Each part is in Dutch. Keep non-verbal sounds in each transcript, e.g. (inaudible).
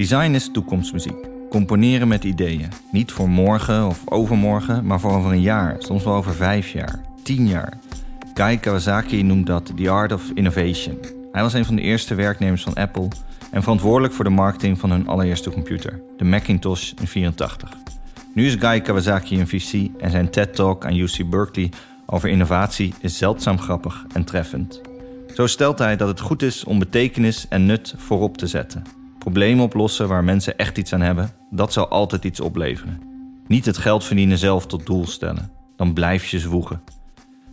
Design is toekomstmuziek. Componeren met ideeën. Niet voor morgen of overmorgen, maar voor over een jaar, soms wel over vijf jaar, tien jaar. Guy Kawasaki noemt dat the art of innovation. Hij was een van de eerste werknemers van Apple en verantwoordelijk voor de marketing van hun allereerste computer, de Macintosh in 84. Nu is Guy Kawasaki een VC en zijn TED-talk aan UC Berkeley over innovatie is zeldzaam grappig en treffend. Zo stelt hij dat het goed is om betekenis en nut voorop te zetten. Problemen oplossen waar mensen echt iets aan hebben, dat zal altijd iets opleveren. Niet het geld verdienen zelf tot doel stellen, dan blijf je zwoegen.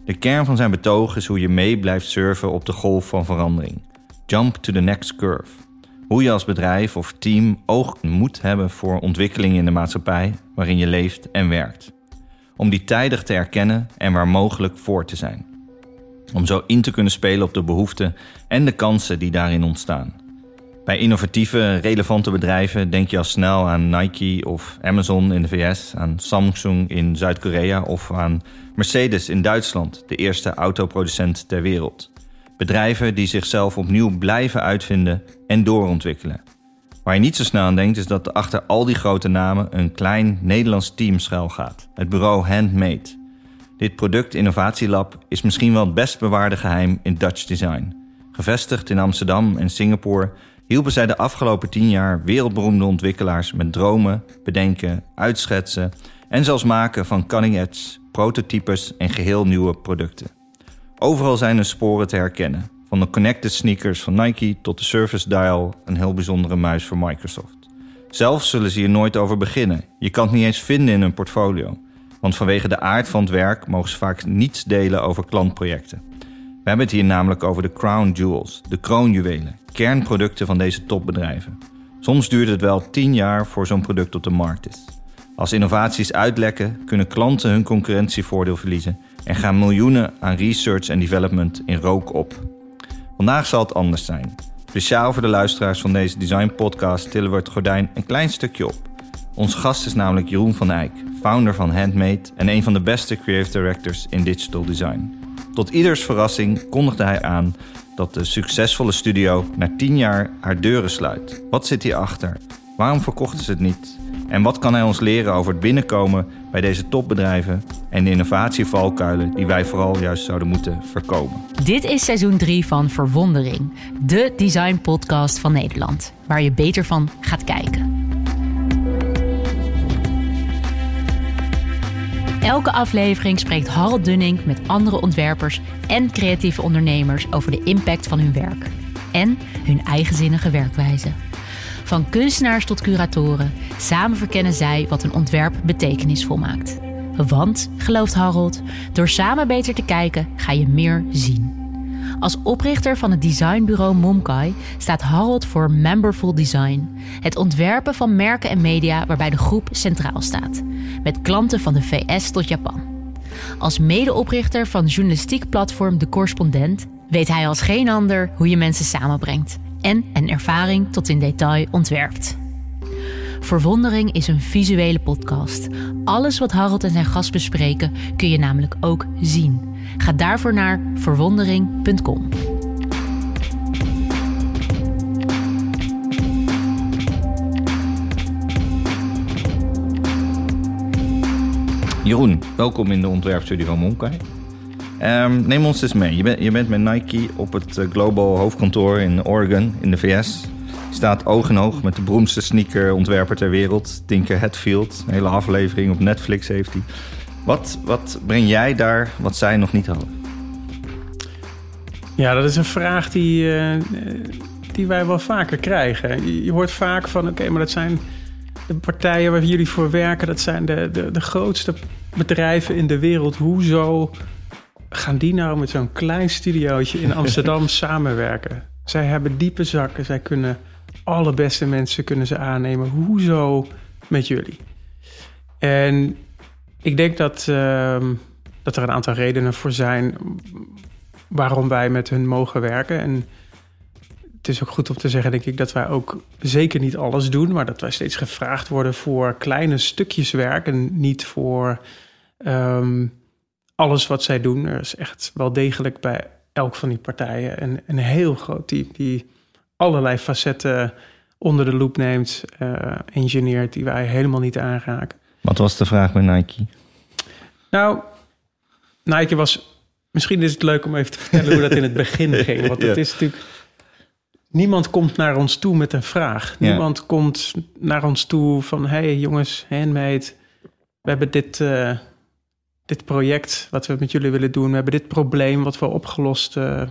De kern van zijn betoog is hoe je mee blijft surfen op de golf van verandering. Jump to the next curve. Hoe je als bedrijf of team oog moet hebben voor ontwikkelingen in de maatschappij waarin je leeft en werkt. Om die tijdig te erkennen en waar mogelijk voor te zijn. Om zo in te kunnen spelen op de behoeften en de kansen die daarin ontstaan. Bij innovatieve, relevante bedrijven denk je al snel aan Nike of Amazon in de VS, aan Samsung in Zuid-Korea of aan Mercedes in Duitsland, de eerste autoproducent ter wereld. Bedrijven die zichzelf opnieuw blijven uitvinden en doorontwikkelen. Waar je niet zo snel aan denkt is dat achter al die grote namen een klein Nederlands team schuil gaat, het bureau Handmade. Dit product innovatielab is misschien wel het best bewaarde geheim in Dutch design. Gevestigd in Amsterdam en Singapore hielpen zij de afgelopen tien jaar wereldberoemde ontwikkelaars met dromen, bedenken, uitschetsen en zelfs maken van cutting-edge, prototypes en geheel nieuwe producten. Overal zijn er sporen te herkennen, van de connected sneakers van Nike tot de Surface Dial, een heel bijzondere muis voor Microsoft. Zelf zullen ze hier nooit over beginnen. Je kan het niet eens vinden in hun portfolio. Want vanwege de aard van het werk mogen ze vaak niets delen over klantprojecten. We hebben het hier namelijk over de crown jewels, de kroonjuwelen, kernproducten van deze topbedrijven. Soms duurt het wel 10 jaar voor zo'n product op de markt is. Als innovaties uitlekken, kunnen klanten hun concurrentievoordeel verliezen en gaan miljoenen aan research en development in rook op. Vandaag zal het anders zijn. Speciaal voor de luisteraars van deze design podcast tillen we het gordijn een klein stukje op. Ons gast is namelijk Jeroen van Eyck, founder van Handmade en een van de beste creative directors in digital design. Tot ieders verrassing kondigde hij aan dat de succesvolle studio na 10 jaar haar deuren sluit. Wat zit hierachter? Waarom verkochten ze het niet? En wat kan hij ons leren over het binnenkomen bij deze topbedrijven en de innovatievalkuilen die wij vooral juist zouden moeten voorkomen? Dit is seizoen 3 van Verwondering, de design podcast van Nederland, waar je beter van gaat kijken. Elke aflevering spreekt Harold Dunning met andere ontwerpers en creatieve ondernemers over de impact van hun werk en hun eigenzinnige werkwijze. Van kunstenaars tot curatoren, samen verkennen zij wat een ontwerp betekenisvol maakt. Want, gelooft Harold, door samen beter te kijken ga je meer zien. Als oprichter van het designbureau Momkai staat Harold voor Memberful Design. Het ontwerpen van merken en media waarbij de groep centraal staat. Met klanten van de VS tot Japan. Als medeoprichter van journalistiek platform De Correspondent weet hij als geen ander hoe je mensen samenbrengt en een ervaring tot in detail ontwerpt. Verwondering is een visuele podcast. Alles wat Harold en zijn gast bespreken kun je namelijk ook zien. Ga daarvoor naar verwondering.com. Jeroen, welkom in de ontwerpstudio van Monkai. Um, neem ons eens mee. Je, bent je bent met Nike op het eh, Global hoofdkantoor in Oregon in de VS. Je staat oog in oog met de beroemdste sneakerontwerper ter wereld, Tinker Hatfield. Een hele aflevering op Netflix heeft hij. Wat, wat breng jij daar wat zij nog niet hadden? Ja, dat is een vraag die, uh, die wij wel vaker krijgen. Je, hoort vaak van, oké, maar dat zijn de partijen waar jullie voor werken. Dat zijn de, de, de grootste bedrijven in de wereld. Hoezo gaan die nou met zo'n klein studiootje in Amsterdam (laughs) samenwerken? Zij hebben diepe zakken, zij kunnen alle beste mensen kunnen ze aannemen. Hoezo met jullie? En ik denk dat, uh, dat er een aantal redenen voor zijn waarom wij met hun mogen werken. En het is ook goed om te zeggen, denk ik, dat wij ook zeker niet alles doen, maar dat wij steeds gevraagd worden voor kleine stukjes werk en niet voor um, alles wat zij doen. Er is echt wel degelijk bij elk van die partijen een, een heel groot team die allerlei facetten onder de loep neemt, uh, engineert, die wij helemaal niet aanraken. Wat was de vraag bij Nike? Nou, Nike was. Misschien is het leuk om even te vertellen hoe dat in het begin (laughs) ging. Want het is natuurlijk. Niemand komt naar ons toe met een vraag. Niemand komt naar ons toe van: hey jongens, handmade. We hebben dit, uh, dit project wat we met jullie willen doen. We hebben dit probleem wat we opgelost uh,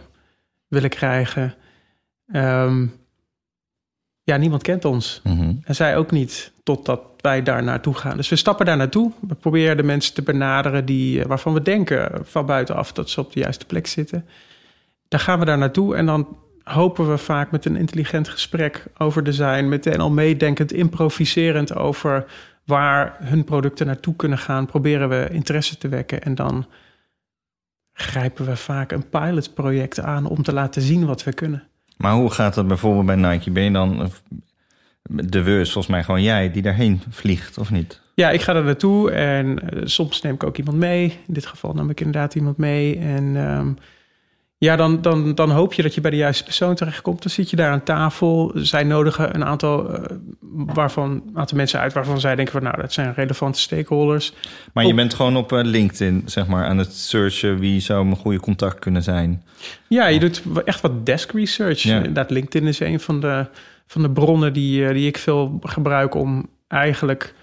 willen krijgen. Um, ja, niemand kent ons. Mm En zij ook niet, totdat wij daar naartoe gaan. Dus we stappen daar naartoe. We proberen de mensen te benaderen die, eh, waarvan we denken van buitenaf dat ze op de juiste plek zitten. Dan gaan we daar naartoe en dan hopen we vaak met een intelligent gesprek over design, meteen al meedenkend, improviserend over waar hun producten naartoe kunnen gaan, proberen we interesse te wekken en dan grijpen we vaak een pilotproject aan om te laten zien wat we kunnen. Maar hoe gaat dat bijvoorbeeld bij Nike? Ben je dan de weus, volgens mij gewoon jij, die daarheen vliegt, of niet? Ja, ik ga er naartoe en uh, soms neem ik ook iemand mee. In dit geval nam ik inderdaad iemand mee. En um, ja, dan, dan, dan hoop je dat je bij de juiste persoon terechtkomt. Dan zit je daar aan tafel. Zij nodigen een aantal, uh, waarvan, aantal mensen uit waarvan zij denken van nou, dat zijn relevante stakeholders. Maar je bent gewoon op uh, LinkedIn, zeg maar, aan het searchen wie zou een goede contact kunnen zijn. Ja, je doet echt wat desk research. Ja. Dat LinkedIn is een van de, van de bronnen die, die ik veel gebruik om eigenlijk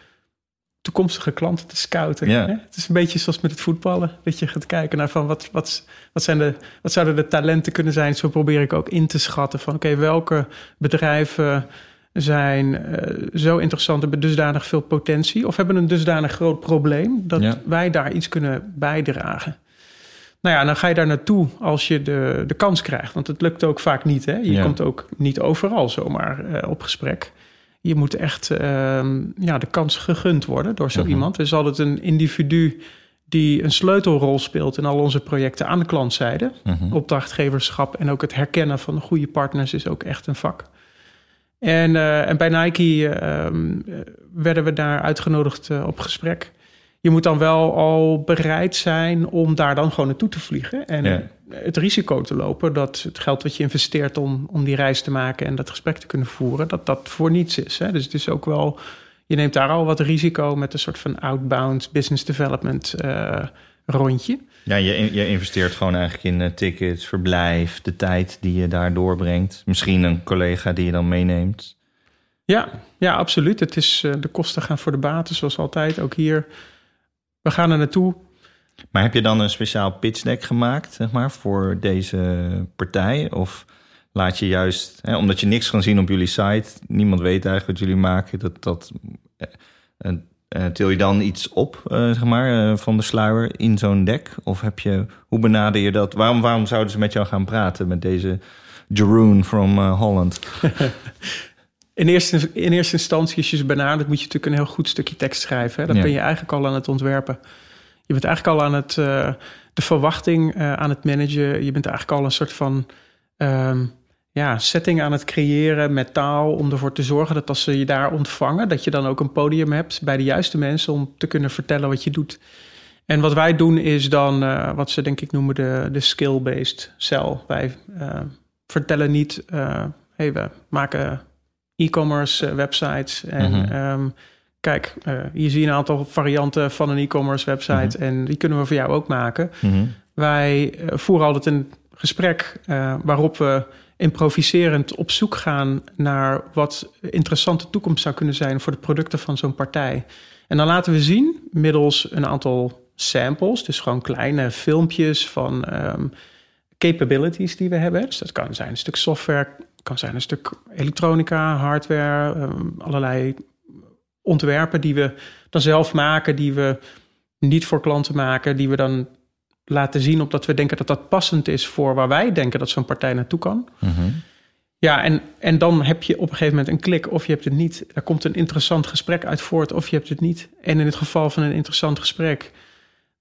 toekomstige klanten te scouten. Hè? Het is een beetje zoals met het voetballen. Dat je gaat kijken naar van wat, wat, wat, zijn de, wat zouden de talenten kunnen zijn. Zo probeer ik ook in te schatten van oké, welke bedrijven zijn uh, zo interessant, hebben dusdanig veel potentie... of hebben een dusdanig groot probleem... dat wij daar iets kunnen bijdragen. Nou ja, dan ga je daar naartoe als je de, de kans krijgt. Want het lukt ook vaak niet. Hè? Je komt ook niet overal zomaar uh, op gesprek. Je moet echt uh, ja, de kans gegund worden door zo Mhm. iemand. Er is altijd een individu die een sleutelrol speelt in al onze projecten aan de klantzijde. Mhm. Opdrachtgeverschap en ook het herkennen van goede partners is ook echt een vak. En, uh, en bij Nike ehm, werden we daar uitgenodigd uh, op gesprek. Je moet dan wel al bereid zijn om daar dan gewoon naartoe te vliegen. En Ja. Het risico te lopen dat het geld wat je investeert om, om die reis te maken en dat gesprek te kunnen voeren, dat dat voor niets is. Hè? Dus het is ook wel, je neemt daar al wat risico met een soort van outbound business development uh, rondje. Ja, je, je investeert gewoon eigenlijk in uh, tickets, verblijf, de tijd die je daar doorbrengt. Misschien een collega die je dan meeneemt. Ja, ja absoluut. Het is, uh, de kosten gaan voor de baten, zoals altijd. Ook hier, we gaan er naartoe. Maar heb je dan een speciaal pitch deck gemaakt, zeg maar, voor deze partij? Of laat je juist, hè, omdat je niks kan zien op jullie site, niemand weet eigenlijk wat jullie maken, dat, dat uh, uh, til je dan iets op, uh, zeg maar, van de sluier in zo'n deck? Of heb je, hoe benader je dat? Waarom, waarom zouden ze met jou gaan praten, met deze Jeroen from Holland? (laughs) In eerste, in eerste instantie, als je ze benadert, moet je natuurlijk een heel goed stukje tekst schrijven. Hè? Dan Ja. ben je eigenlijk al aan het ontwerpen. Je bent eigenlijk al aan het, uh, de verwachting uh, aan het managen. Je bent eigenlijk al een soort van um, ja, setting aan het creëren met taal. Om ervoor te zorgen dat als ze je daar ontvangen, dat je dan ook een podium hebt bij de juiste mensen om te kunnen vertellen wat je doet. En wat wij doen is dan uh, wat ze denk ik noemen de, de skill-based cell. Wij vertellen niet, hey, we maken e-commerce websites en Mhm. um, kijk, uh, hier zie je een aantal varianten van een e-commerce website en die kunnen we voor jou ook maken. Mhm. Wij uh, voeren altijd een gesprek uh, waarop we improviserend op zoek gaan naar wat interessante toekomst zou kunnen zijn voor de producten van zo'n partij. En dan laten we zien, middels een aantal samples, dus gewoon kleine filmpjes van um, capabilities die we hebben. Dus dat kan zijn een stuk software, kan zijn een stuk elektronica, hardware, um, allerlei ontwerpen die we dan zelf maken, die we niet voor klanten maken, die we dan laten zien opdat we denken dat dat passend is voor waar wij denken dat zo'n partij naartoe kan. Mm-hmm. Ja, en, en dan heb je op een gegeven moment een klik of je hebt het niet. Er komt een interessant gesprek uit voort of je hebt het niet. En in het geval van een interessant gesprek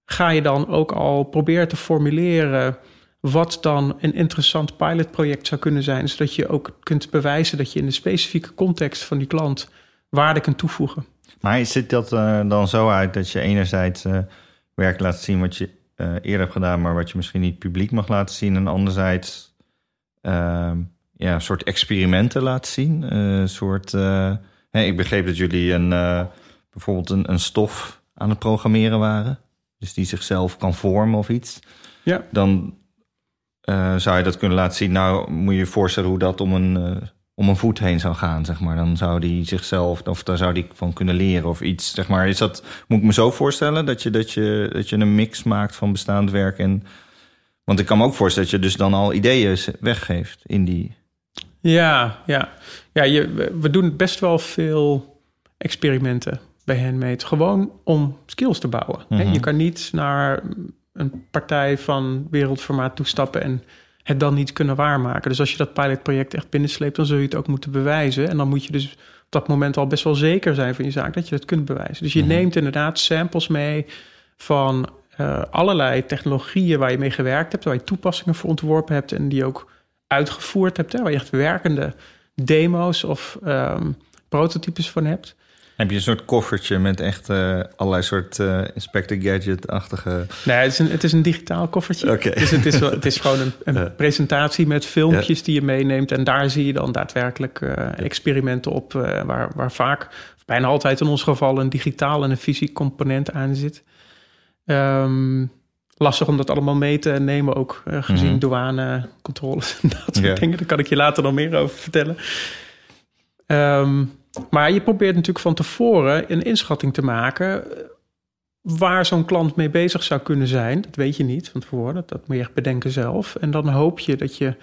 ga je dan ook al proberen te formuleren wat dan een interessant pilotproject zou kunnen zijn, zodat je ook kunt bewijzen dat je in de specifieke context van die klant waarde kunt toevoegen. Maar ziet dat uh, dan zo uit dat je enerzijds uh, werk laat zien wat je uh, eerder hebt gedaan, maar wat je misschien niet publiek mag laten zien, en anderzijds uh, ja, soort experimenten laat zien. Eh, Een soort, eh, ik begreep dat jullie een, eh, bijvoorbeeld een, een stof aan het programmeren waren. Dus die zichzelf kan vormen of iets. Ja. Dan eh, zou je dat kunnen laten zien. Nou, moet je je voorstellen hoe dat om een, eh, om een voet heen zou gaan, zeg maar. Dan zou die zichzelf, of daar zou die van kunnen leren of iets, zeg maar. Is dat, moet ik me zo voorstellen, dat je, dat je, dat je een mix maakt van bestaand werk en... Want ik kan me ook voorstellen dat je dus dan al ideeën weggeeft in die... Ja, ja. ja je, we- doen best wel veel experimenten bij Handmade. Gewoon om skills te bouwen. Mhm. Je kan niet naar een partij van wereldformaat toestappen en het dan niet kunnen waarmaken. Dus als je dat pilotproject echt binnensleept, dan zul je het ook moeten bewijzen. En dan moet je dus op dat moment al best wel zeker zijn van je zaak dat je dat kunt bewijzen. Dus je Mhm. neemt inderdaad samples mee van eh, allerlei technologieën waar je mee gewerkt hebt, waar je toepassingen voor ontworpen hebt en die ook uitgevoerd hebt, hè, waar je echt werkende demo's of ehm, prototypes van hebt. Heb je een soort koffertje met echt eh, allerlei soort eh, Inspector Gadget-achtige... Nee, het is een, het is een digitaal koffertje. Oké. Dus het is, wel- het is gewoon een, (laughs) een presentatie met filmpjes die je meeneemt. En daar zie je dan daadwerkelijk eh, experimenten op, waar, waar vaak, bijna altijd in ons geval, een digitaal en een fysiek component aan zit. Ehm, lastig om dat allemaal mee te nemen, ook gezien Mhm. douanecontroles en dat soort dingen. Daar kan ik je later nog meer over vertellen. Ehm, maar je probeert natuurlijk van tevoren een inschatting te maken eh, waar zo'n klant mee bezig zou kunnen zijn. Dat weet je niet van tevoren, dat, dat moet je echt bedenken zelf. En dan hoop je dat je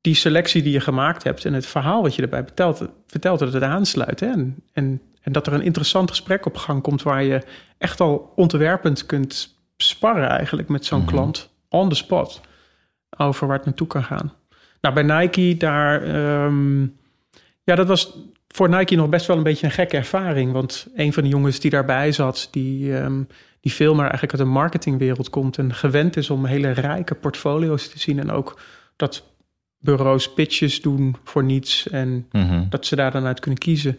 die selectie die je gemaakt hebt en het verhaal wat je erbij vertelt, vertelt dat het aansluit. Hè? En, en, en dat er een interessant gesprek op gang komt waar je echt al ontwerpend kunt sparren eigenlijk met zo'n Mhm. klant on the spot over waar het naartoe kan gaan. Nou, bij Nike daar, ehm, ja, dat was voor Nike nog best wel een beetje een gekke ervaring. Want een van de jongens die daarbij zat, die, ehm, die veel meer eigenlijk uit de marketingwereld komt en gewend is om hele rijke portfolio's te zien en ook dat bureaus pitches doen voor niets en Mhm. dat ze daar dan uit kunnen kiezen.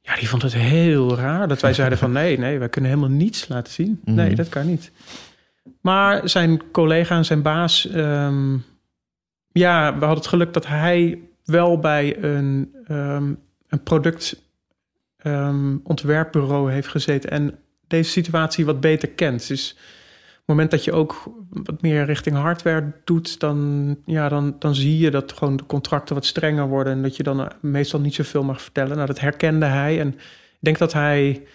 Ja, die vond het heel raar dat wij zeiden van nee, nee, wij kunnen helemaal niets laten zien. Nee, Mhm. dat kan niet. Maar zijn collega en zijn baas, ehm, ja, we hadden het geluk dat hij wel bij een, ehm, een product ehm, heeft gezeten en deze situatie wat beter kent. Dus het moment dat je ook wat meer richting hardware doet, dan, ja, dan, dan zie je dat gewoon de contracten wat strenger worden en dat je dan eh, meestal niet zoveel mag vertellen. Nou, dat herkende hij en ik denk dat hij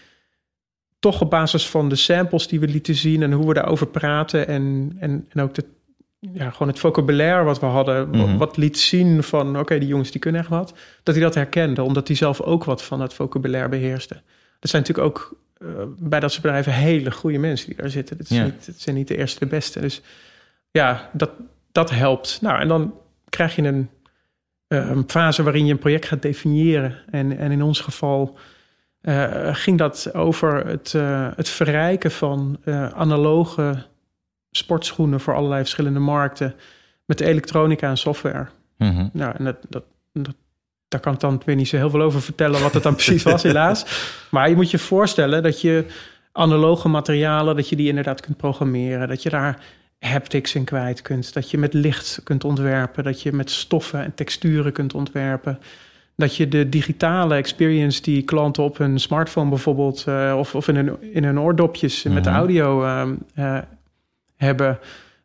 toch op basis van de samples die we lieten zien en hoe we daarover praten en, en, en ook de, ja, gewoon het vocabulaire wat we hadden, Mhm. wat liet zien van oké, die jongens die kunnen echt wat, dat hij dat herkende, omdat hij zelf ook wat van het vocabulaire beheerste. Dat zijn natuurlijk ook eh, bij dat soort bedrijven hele goede mensen die daar zitten. Het, Ja. niet, het zijn niet de eerste de beste. Dus ja, dat, dat helpt. Nou, en dan krijg je een, eh, een fase waarin je een project gaat definiëren. En, en in ons geval eh, ging dat over het, het verrijken van analoge sportschoenen voor allerlei verschillende markten met elektronica en software. Mhm. Nou, en dat, dat, dat, daar kan ik dan weer niet zo heel veel over vertellen wat het dan (laughs) precies was, helaas. Maar je moet je voorstellen dat je analoge materialen, dat je die inderdaad kunt programmeren, dat je daar haptics in kwijt kunt, dat je met licht kunt ontwerpen, dat je met stoffen en texturen kunt ontwerpen. Dat je de digitale experience die klanten op hun smartphone bijvoorbeeld, eh, of, of in hun, in hun oordopjes met Mhm. audio ehm, eh, hebben,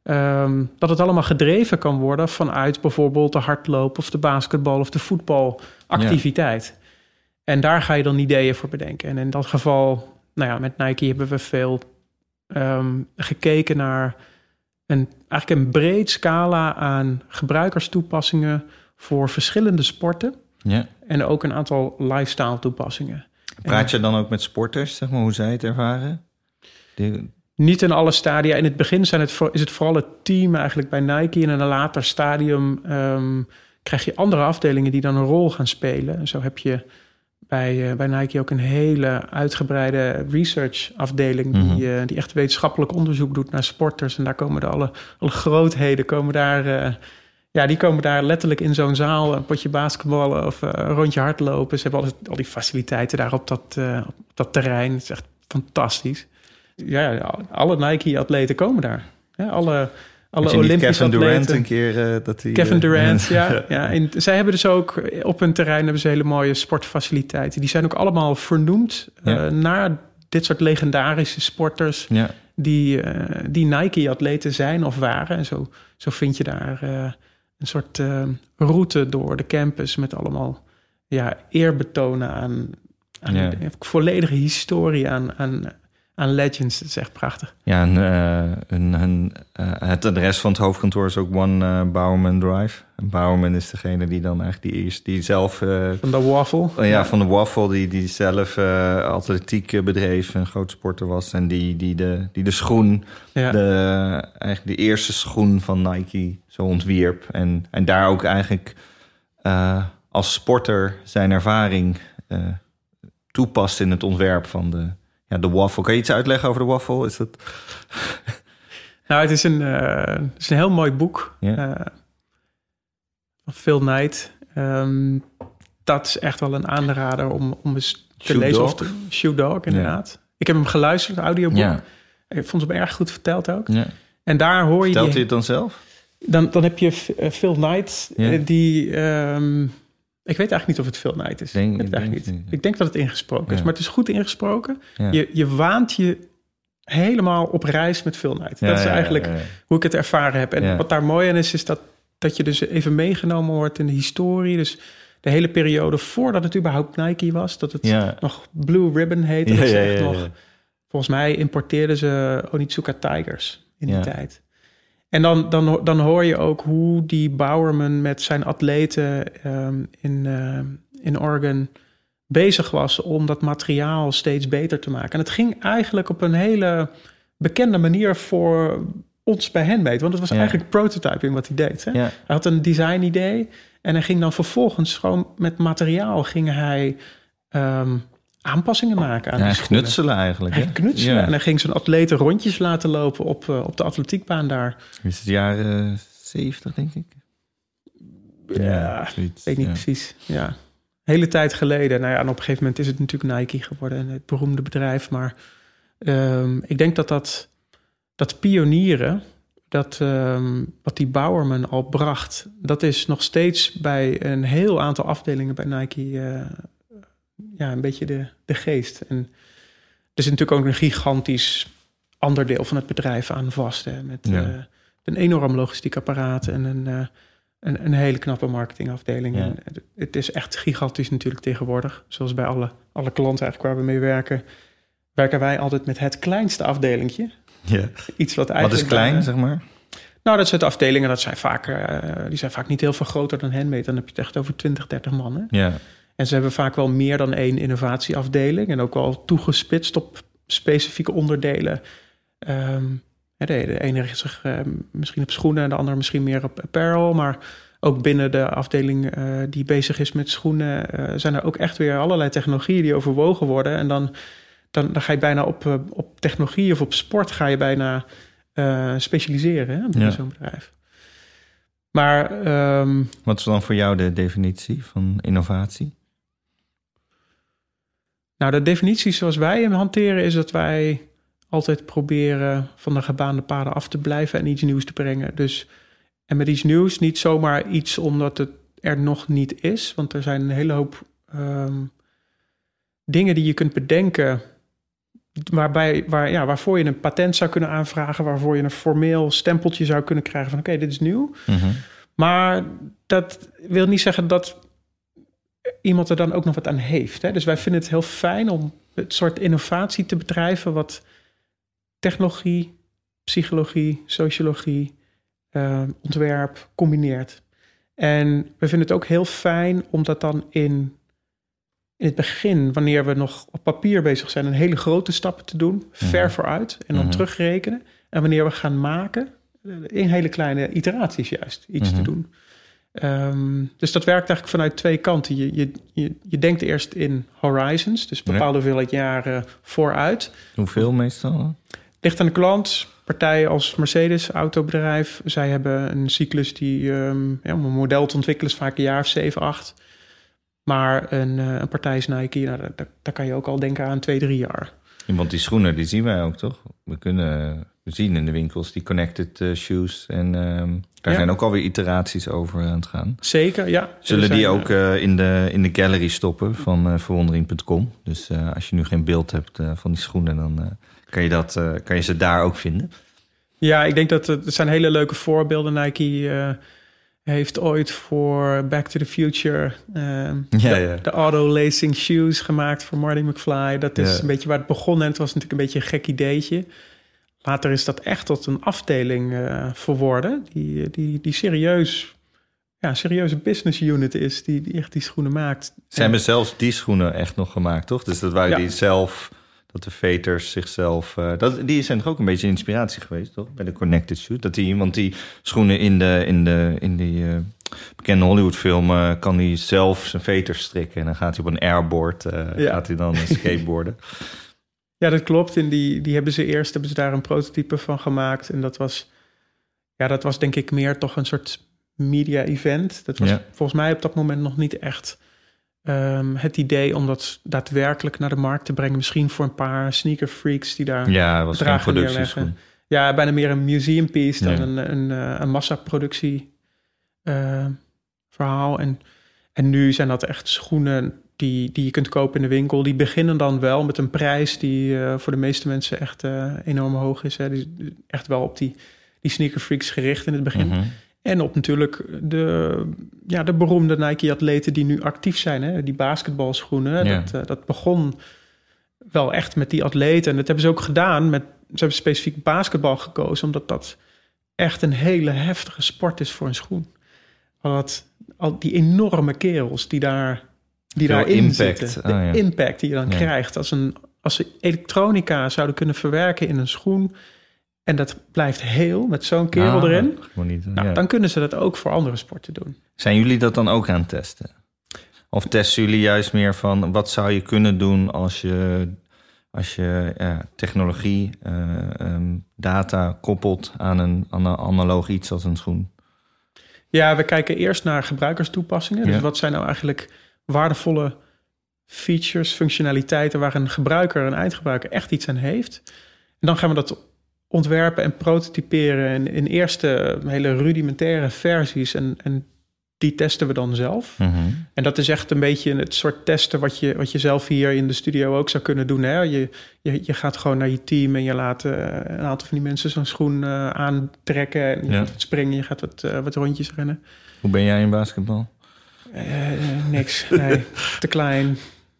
Ehm, dat het allemaal gedreven kan worden vanuit bijvoorbeeld de hardloop of de basketbal of de voetbalactiviteit. En daar ga je dan ideeën voor bedenken. En in dat geval, nou ja, met Nike hebben we veel ehm, gekeken naar een, eigenlijk een breed scala aan gebruikerstoepassingen voor verschillende sporten. Ja. En ook een aantal lifestyle toepassingen. Praat je dan ook met sporters, zeg maar, hoe zij het ervaren? Die- Niet in alle stadia. In het begin zijn het, is het vooral het team eigenlijk bij Nike. En in een later stadium ehm, krijg je andere afdelingen die dan een rol gaan spelen. En zo heb je bij, eh, bij Nike ook een hele uitgebreide research afdeling... Mhm. die, eh, die echt wetenschappelijk onderzoek doet naar sporters. En daar komen de alle, alle grootheden komen daar... eh, ja, die komen daar letterlijk in zo'n zaal een potje basketballen of een rondje hardlopen. Ze hebben al, al die faciliteiten daar op dat, op dat terrein. Het is echt fantastisch. Ja, alle Nike-atleten komen daar. Ja, alle, alle Olympische Kevin Durant een keer eh, dat hij... Kevin eh, Durant, (laughs) ja. ja en zij hebben dus ook op hun terrein hebben ze hele mooie sportfaciliteiten. Die zijn ook allemaal vernoemd eh, Ja. naar dit soort legendarische sporters Ja, die, eh, die Nike-atleten zijn of waren. En zo, zo vind je daar eh, een soort eh, route door de campus met allemaal ja, eerbetonen aan, aan Ja. volledige historie aan, aan, aan legends. Dat is echt prachtig. ja en, eh, een, een, eh, het adres van het hoofdkantoor is ook One eh, Bowerman Drive. En Bowerman is degene die dan eigenlijk die, eerst, die zelf... Van de waffle. Oh ja, van de Waffle, die, die zelf atletiek bedreef, een groot sporter was. En die, die, de, die de schoen, Ja. de, eigenlijk de eerste schoen van Nike zo ontwierp. En, en daar ook eigenlijk als sporter zijn ervaring toepast in het ontwerp van de, ja, de Waffle. Kan je iets uitleggen over de Waffle? Is dat... (laughs) Nou, het is een, eh, het is een heel mooi boek. Van Phil Knight. Ehm, dat is echt wel een aanrader om, om eens te Shoe lezen. Dog. Of te, Shoe Dog, inderdaad. Ik heb hem geluisterd, het audioboek. Ja, Ik vond hem erg goed verteld ook. ja. En daar hoor je... Vertelt hij het dan zelf? dan, dan heb je eh, Phil Knight, eh, die... ehm, ik weet eigenlijk niet of het Phil Knight is. Denk- ik, weet denk niet. ik denk dat het ingesproken is, maar het is goed ingesproken. Ja. Je, je waant je helemaal op reis met Phil Knight. Ja, dat is eigenlijk hoe ik het ervaren heb. En wat daar mooi aan is, is dat, dat je dus even meegenomen wordt in de historie. Dus de hele periode voordat het überhaupt Nike was. Dat het nog Blue Ribbon heette. Dat ze echt nog, volgens mij importeerden ze Onitsuka Tigers in die Ja. tijd. En dan, dan, dan hoor je ook hoe die Bowerman met zijn atleten ehm, in, ehm, in Oregon bezig was om dat materiaal steeds beter te maken. En het ging eigenlijk op een hele bekende manier voor ons bij Handmade. Want het was Ja. eigenlijk prototyping wat hij deed. Hè? Ja. Hij had een design idee en hij ging dan vervolgens gewoon met materiaal ging hij ehm, aanpassingen maken aan Ja, knutselen eigenlijk. Hij hè? knutselen. Ja. En hij ging zijn atleten rondjes laten lopen op, eh, op de atletiekbaan daar. Is het jaren 70, denk ik? Ja, zoiets. weet niet ja. precies. Ja, hele tijd geleden. Nou ja, en op een gegeven moment is het natuurlijk Nike geworden, en het beroemde bedrijf. Maar ehm, ik denk dat dat, dat pionieren, dat ehm, wat die Bowerman al bracht, dat is nog steeds bij een heel aantal afdelingen bij Nike eh, ja, een beetje de, de geest. En er is natuurlijk ook een gigantisch ander deel van het bedrijf aan vast. Hè, met Ja. eh, een enorm logistiek apparaat en een, eh, een, een hele knappe marketingafdeling. Ja. En het- is echt gigantisch natuurlijk tegenwoordig. Zoals bij alle, alle klanten eigenlijk waar we mee werken, werken wij altijd met het kleinste afdelingje. Ja. Iets wat Wat eigenlijk... is klein, eh, zeg maar? nou, dat soort afdelingen, dat zijn vaak, eh, die zijn vaak niet heel veel groter dan Handmade. Dan heb je het echt over 20, 30 man. Hè? Ja. En ze hebben vaak wel meer dan één innovatieafdeling. En ook wel toegespitst op specifieke onderdelen. Ehm, de, de ene richt zich eh, misschien op schoenen... en de andere misschien meer op apparel. Maar ook binnen de afdeling eh, die bezig is met schoenen... eh, zijn er ook echt weer allerlei technologieën die overwogen worden. En dan, dan, dan ga je bijna op, op technologie of op sport... ga je bijna specialiseren hè, binnen Ja. zo'n bedrijf. Maar... ehm, Wat is dan voor jou de definitie van innovatie? Nou, de definitie zoals wij hem hanteren is dat wij altijd proberen van de gebaande paden af te blijven en iets nieuws te brengen. Dus, en met iets nieuws niet zomaar iets omdat het er nog niet is, want er zijn een hele hoop ehm, dingen die je kunt bedenken waarbij, waar, ja, waarvoor je een patent zou kunnen aanvragen, waarvoor je een formeel stempeltje zou kunnen krijgen van oké, dit is nieuw. Mhm. Maar dat wil niet zeggen dat iemand er dan ook nog wat aan heeft. Hè? Dus wij vinden het heel fijn om het soort innovatie te bedrijven wat technologie, psychologie, sociologie, eh, ontwerp combineert. En we vinden het ook heel fijn om dat dan in, in het begin, wanneer we nog op papier bezig zijn, een hele grote stappen te doen, ver Mhm. vooruit en dan Mhm. terugrekenen. En wanneer we gaan maken, eh, in hele kleine iteraties juist iets Mhm. te doen. Ehm, dus dat werkt eigenlijk vanuit twee kanten. Je, je, je, je denkt eerst in horizons, dus bepaalde hoeveelheid jaren vooruit. Hoeveel meestal? Ligt aan de klant. Partijen als Mercedes, autobedrijf, zij hebben een cyclus die ehm, ja, om een model te ontwikkelen is vaak een jaar of 7, 8. Maar een, eh, een partij is Nike, nou, daar, daar- kan je ook al denken aan twee, drie jaar. Want die schoenen, die zien wij ook, toch? We kunnen, zien in de winkels, die connected eh, shoes. En ehm, daar Ja. zijn ook alweer iteraties over aan het gaan. Zeker, ja. Zullen die ook eh, eh, in, de, in de gallery stoppen van eh, verwondering.com? Dus als je nu geen beeld hebt van die schoenen, dan kan, je dat, kan je ze daar ook vinden. Ja, ik denk dat het, zijn hele leuke voorbeelden. Nike heeft ooit voor Back to the Future Ja, de, ja. de auto-lacing shoes gemaakt voor Marty McFly. Dat is een beetje waar het begon en het was natuurlijk een beetje een gek ideetje. Later is dat echt tot een afdeling eh verworden die, die, die serieus, ja, een serieuze business unit is die, die echt die schoenen maakt. Ze hebben zelfs die schoenen echt nog gemaakt, toch? Dus dat waren Ja. die zelf, dat de veters zichzelf... eh, dat, die zijn toch ook een beetje inspiratie geweest, toch? Bij de Connected Shoot. Dat die, want die schoenen in, de, in, de, in die eh, bekende Hollywoodfilm... eh, kan hij zelf zijn veters strikken. En dan gaat hij op een airboard, eh, Ja. gaat hij dan eh, (laughs) skateboarden. Ja, dat klopt. En die, die hebben ze eerst hebben ze daar een prototype van gemaakt. En dat was, ja, dat was denk ik meer toch een soort media-event. Dat was Ja. volgens mij op dat moment nog niet echt ehm, het idee om dat daadwerkelijk naar de markt te brengen. Misschien voor een paar sneaker freaks die daar Ja, was geen Dragen neerleggen. Ja, bijna meer een museum piece dan Ja. een, een, eh, een massaproductie eh, verhaal. En, en nu zijn dat echt schoenen die, die je kunt kopen in de winkel. Die beginnen dan wel met een prijs die eh, voor de meeste mensen echt eh, enorm hoog is. Hè. Die echt wel op die, die sneaker freaks gericht in het begin. Mhm. En op natuurlijk de, ja, de beroemde Nike-atleten die nu actief zijn. Hè? Die basketbalschoenen. Ja. Dat, eh, dat begon wel echt met die atleten. En dat hebben ze ook gedaan. Met, ze hebben specifiek basketbal gekozen... omdat dat echt een hele heftige sport is voor een schoen. Want al die enorme kerels die, daar, die Veel daarin impact. zitten. De Ah, ja. impact die je dan Ja. krijgt. Als, een, als ze elektronica zouden kunnen verwerken in een schoen... en dat blijft heel met zo'n kerel Nou, erin... niet, Nou, ja. dan kunnen ze dat ook voor andere sporten doen. Zijn jullie dat dan ook aan het testen? Of testen jullie juist meer van wat zou je kunnen doen als je, als je ja, technologie, eh, ehm, data koppelt aan een, aan een analoog iets als een schoen? Ja, we kijken eerst naar gebruikerstoepassingen. Dus wat zijn nou eigenlijk waardevolle features, functionaliteiten waar een gebruiker, een eindgebruiker echt iets aan heeft. En dan gaan we dat ontwerpen en prototyperen in, in eerste hele rudimentaire versies. En, en die testen we dan zelf. Mhm. En dat is echt een beetje het soort testen wat je, wat je zelf hier in de studio ook zou kunnen doen. Hè? Je, je, je gaat gewoon naar je team en je laat eh, een aantal van die mensen zo'n schoen eh, aantrekken. En je Ja. gaat wat springen, je gaat wat, eh, wat rondjes rennen. Hoe ben jij in basketbal? Eh, niks, nee, (laughs) te klein.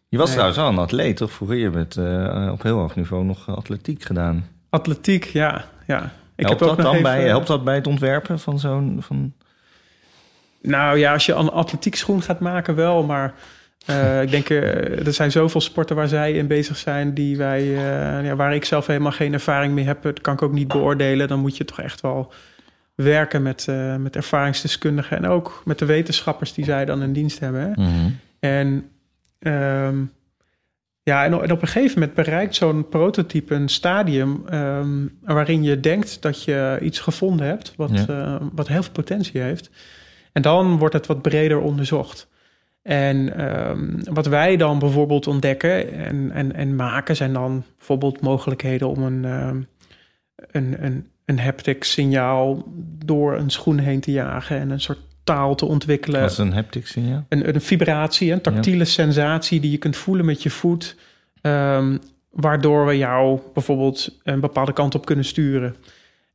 Je was Nee. trouwens wel een atleet, toch? Vroeger je hebt eh, op heel hoog niveau nog eh, atletiek gedaan. Atletiek, ja. ja. Ik helpt, dat nog dan even- bij, helpt dat bij het ontwerpen van zo'n... Van... Nou ja, als je een atletiek schoen gaat maken wel, maar ik denk er zijn zoveel sporten waar zij in bezig zijn die wij, ja, waar ik zelf helemaal geen ervaring mee heb. Dat kan ik ook niet beoordelen. Dan moet je toch echt wel werken met, eh, met ervaringsdeskundigen en ook met de wetenschappers die zij dan in dienst hebben. Hè? Mhm. En, ehm, ja, en, en op een gegeven moment bereikt zo'n prototype een stadium ehm, waarin je denkt dat je iets gevonden hebt wat, Ja. eh, wat heel veel potentie heeft. En dan wordt het wat breder onderzocht. En ehm, wat wij dan bijvoorbeeld ontdekken en, en, en maken zijn dan bijvoorbeeld mogelijkheden om een, een, een, een haptic signaal door een schoen heen te jagen en een soort taal te ontwikkelen Dat is een haptic signaal. een, een vibratie, een tactiele sensatie die je kunt voelen met je voet. ehm, waardoor we jou bijvoorbeeld een bepaalde kant op kunnen sturen.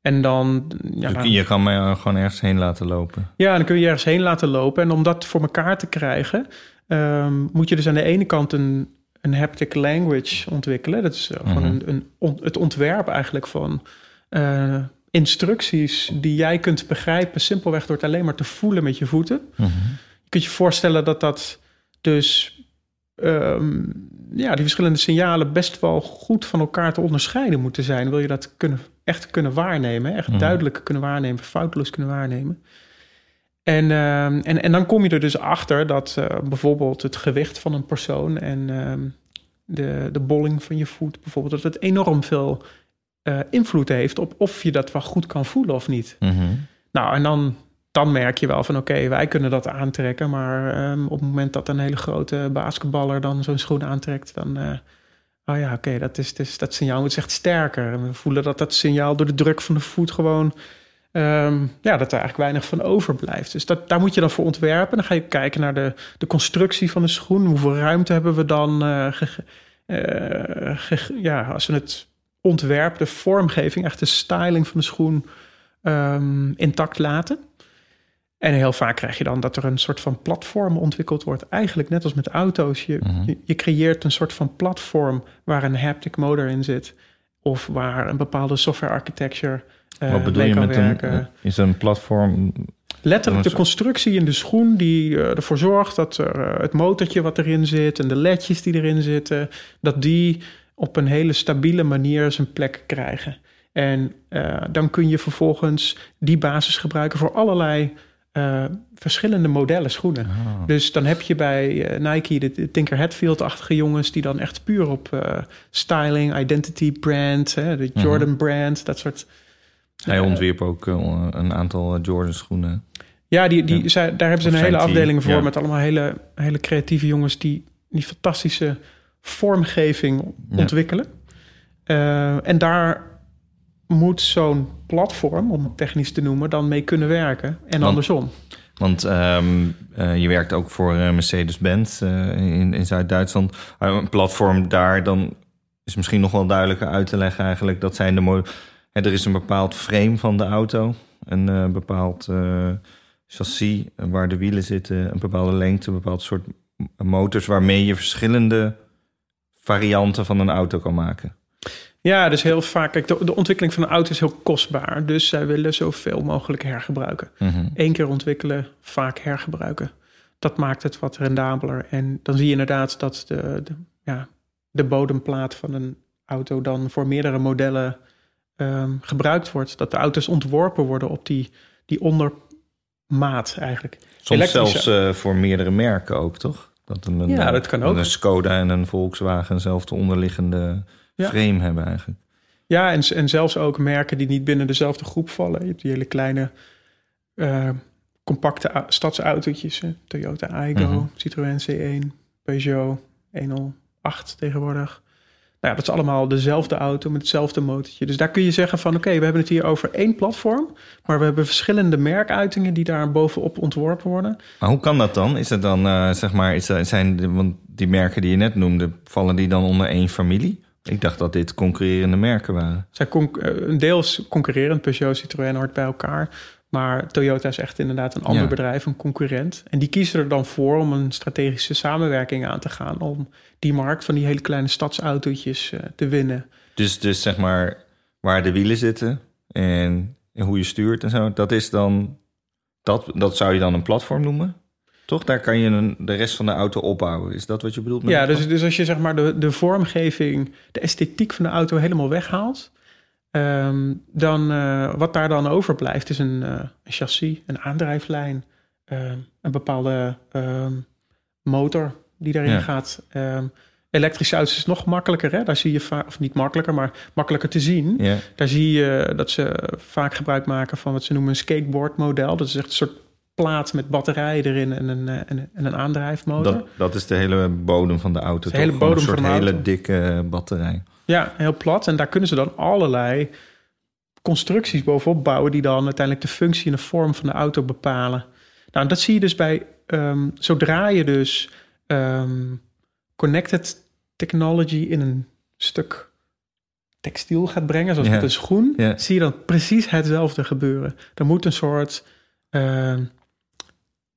En dan, ja, Je- kan mij gewoon ergens heen laten lopen. ja, dan kun je ergens heen laten lopen. En om dat voor elkaar te krijgen, ehm, moet je dus aan de ene kant een, een haptic language ontwikkelen. Dat is eh, gewoon Mhm. een, een, het ontwerp eigenlijk van eh, instructies die jij kunt begrijpen, simpelweg door het alleen maar te voelen met je voeten. Mhm. Je kunt je voorstellen dat dat dus ehm, ja, die verschillende signalen best wel goed van elkaar te onderscheiden moeten zijn. Wil je dat kunnen, echt kunnen waarnemen, echt Mhm. duidelijk kunnen waarnemen, foutloos kunnen waarnemen. En, ehm, en, en dan kom je er dus achter dat eh, bijvoorbeeld het gewicht van een persoon en ehm, de, de bolling van je voet, bijvoorbeeld, dat het enorm veel eh, invloed heeft op of je dat wel goed kan voelen of niet. Mhm. Nou, en dan, dan merk je wel van oké, wij kunnen dat aantrekken. Maar ehm, op het moment dat een hele grote basketballer dan zo'n schoen aantrekt, dan, eh, oh ja, oké, dat is dus dat signaal is echt sterker. En we voelen dat dat signaal door de druk van de voet gewoon, ehm, ja, dat er eigenlijk weinig van overblijft. Dus dat, daar moet je dan voor ontwerpen. Dan ga je kijken naar de, de constructie van de schoen. Hoeveel ruimte hebben we dan? eh, ge- ge- ja, als we het ontwerp, de vormgeving, echt de styling van de schoen ehm, intact laten. En heel vaak krijg je dan dat er een soort van platform ontwikkeld wordt. Eigenlijk net als met auto's. Je, Mhm. je, je creëert een soort van platform waar een haptic motor in zit. Of waar een bepaalde software architecture eh, Wat bedoel mee je kan met werken. een, is een platform? Letterlijk de constructie in de schoen die eh, ervoor zorgt dat er, eh, het motortje wat erin zit en de ledjes die erin zitten, dat die op een hele stabiele manier zijn plek krijgen. En eh, dan kun je vervolgens die basis gebruiken voor allerlei eh, verschillende modellen schoenen. Ah. Dus dan heb je bij eh, Nike de, Tinker Hatfield-achtige jongens... die dan echt puur op styling, identity brand... Hè, de Mhm. Jordan brand, dat soort... Hij ontwierp ook een aantal Jordan schoenen. Ja, die, die, Ja. zij- daar hebben ze Of een hele afdeling voor... ja. met allemaal hele, hele creatieve jongens... die die fantastische vormgeving ontwikkelen. Eh, en daar moet zo'n platform, om het technisch te noemen... dan mee kunnen werken. En Want- andersom. Want ehm, eh, je werkt ook voor eh, Mercedes-Benz in, in Zuid-Duitsland. Een platform daar, dan is misschien nog wel duidelijker uit te leggen eigenlijk. Dat zijn de mo- hè, er is een bepaald frame van de auto. Een bepaald chassis waar de wielen zitten. Een bepaalde lengte, een bepaald soort motors... waarmee je verschillende varianten van een auto kan maken. Ja, dus heel vaak... Kijk, de, de ontwikkeling van een auto is heel kostbaar. Dus zij willen zoveel mogelijk hergebruiken. Mhm. Eén keer ontwikkelen, vaak hergebruiken. Dat maakt het wat rendabeler. En dan zie je inderdaad dat de, de, ja, de bodemplaat van een auto dan voor meerdere modellen ehm, gebruikt wordt. Dat de auto's ontworpen worden op die, die ondermaat eigenlijk. Soms Elektrische- zelfs eh, voor meerdere merken ook, toch? Dat een, Ja, een- dat kan ook. Een Skoda en een Volkswagen eenzelfde onderliggende Ja. frame hebben eigenlijk. Ja, en, en zelfs ook merken die niet binnen dezelfde groep vallen. Je hebt die hele kleine, eh, compacte au- stadsautootjes. Toyota Aygo, Mhm. Citroën C1, Peugeot 108 tegenwoordig. Nou ja, dat is allemaal dezelfde auto met hetzelfde motortje. Dus daar kun je zeggen van... oké, we hebben het hier over één platform... maar we hebben verschillende merkuitingen... die daar bovenop ontworpen worden. Maar hoe kan dat dan? Is het dan, eh, zeg maar, is, dat- zijn de, want die merken die je net noemde, vallen die dan onder één familie? Ik dacht dat dit concurrerende merken waren. Zij con- eh, een deels concurrerend, Peugeot, Citroën hoort bij elkaar. Maar Toyota is echt inderdaad een ander Ja. bedrijf, een concurrent. En die kiezen er dan voor om een strategische samenwerking aan te gaan... om die markt van die hele kleine stadsautootjes eh, te winnen. Dus, dus zeg maar, waar de wielen zitten en, en hoe je stuurt en zo, dat is dan, dat, dat zou je dan een platform noemen? Toch? Daar kan je een, de rest van de auto opbouwen. Is dat wat je bedoelt? Met Ja, dus, dus als je zeg maar de, de vormgeving, de esthetiek van de auto helemaal weghaalt... ehm, dan eh, wat daar dan overblijft is een, eh, een chassis, een aandrijflijn... ehm, een bepaalde ehm, motor die daarin Ja. gaat. Elektrische auto's is nog makkelijker, hè? Daar zie je vaak, of niet makkelijker, maar makkelijker te zien. Ja, Daar zie je dat ze vaak gebruik maken van wat ze noemen een skateboardmodel. Dat is echt een soort plaat met batterijen erin en een, eh, en, en een aandrijfmotor. dat, dat is de hele bodem van de auto. De hele bodem een soort van de hele auto. dikke batterij. Ja, heel plat. En daar kunnen ze dan allerlei constructies bovenop bouwen... die dan uiteindelijk de functie en de vorm van de auto bepalen. Nou, dat zie je dus bij... ehm, zodra je dus ehm, connected technology in een stuk textiel gaat brengen... zoals met een schoen, zie je dan precies hetzelfde gebeuren. Er moet een soort... ehm,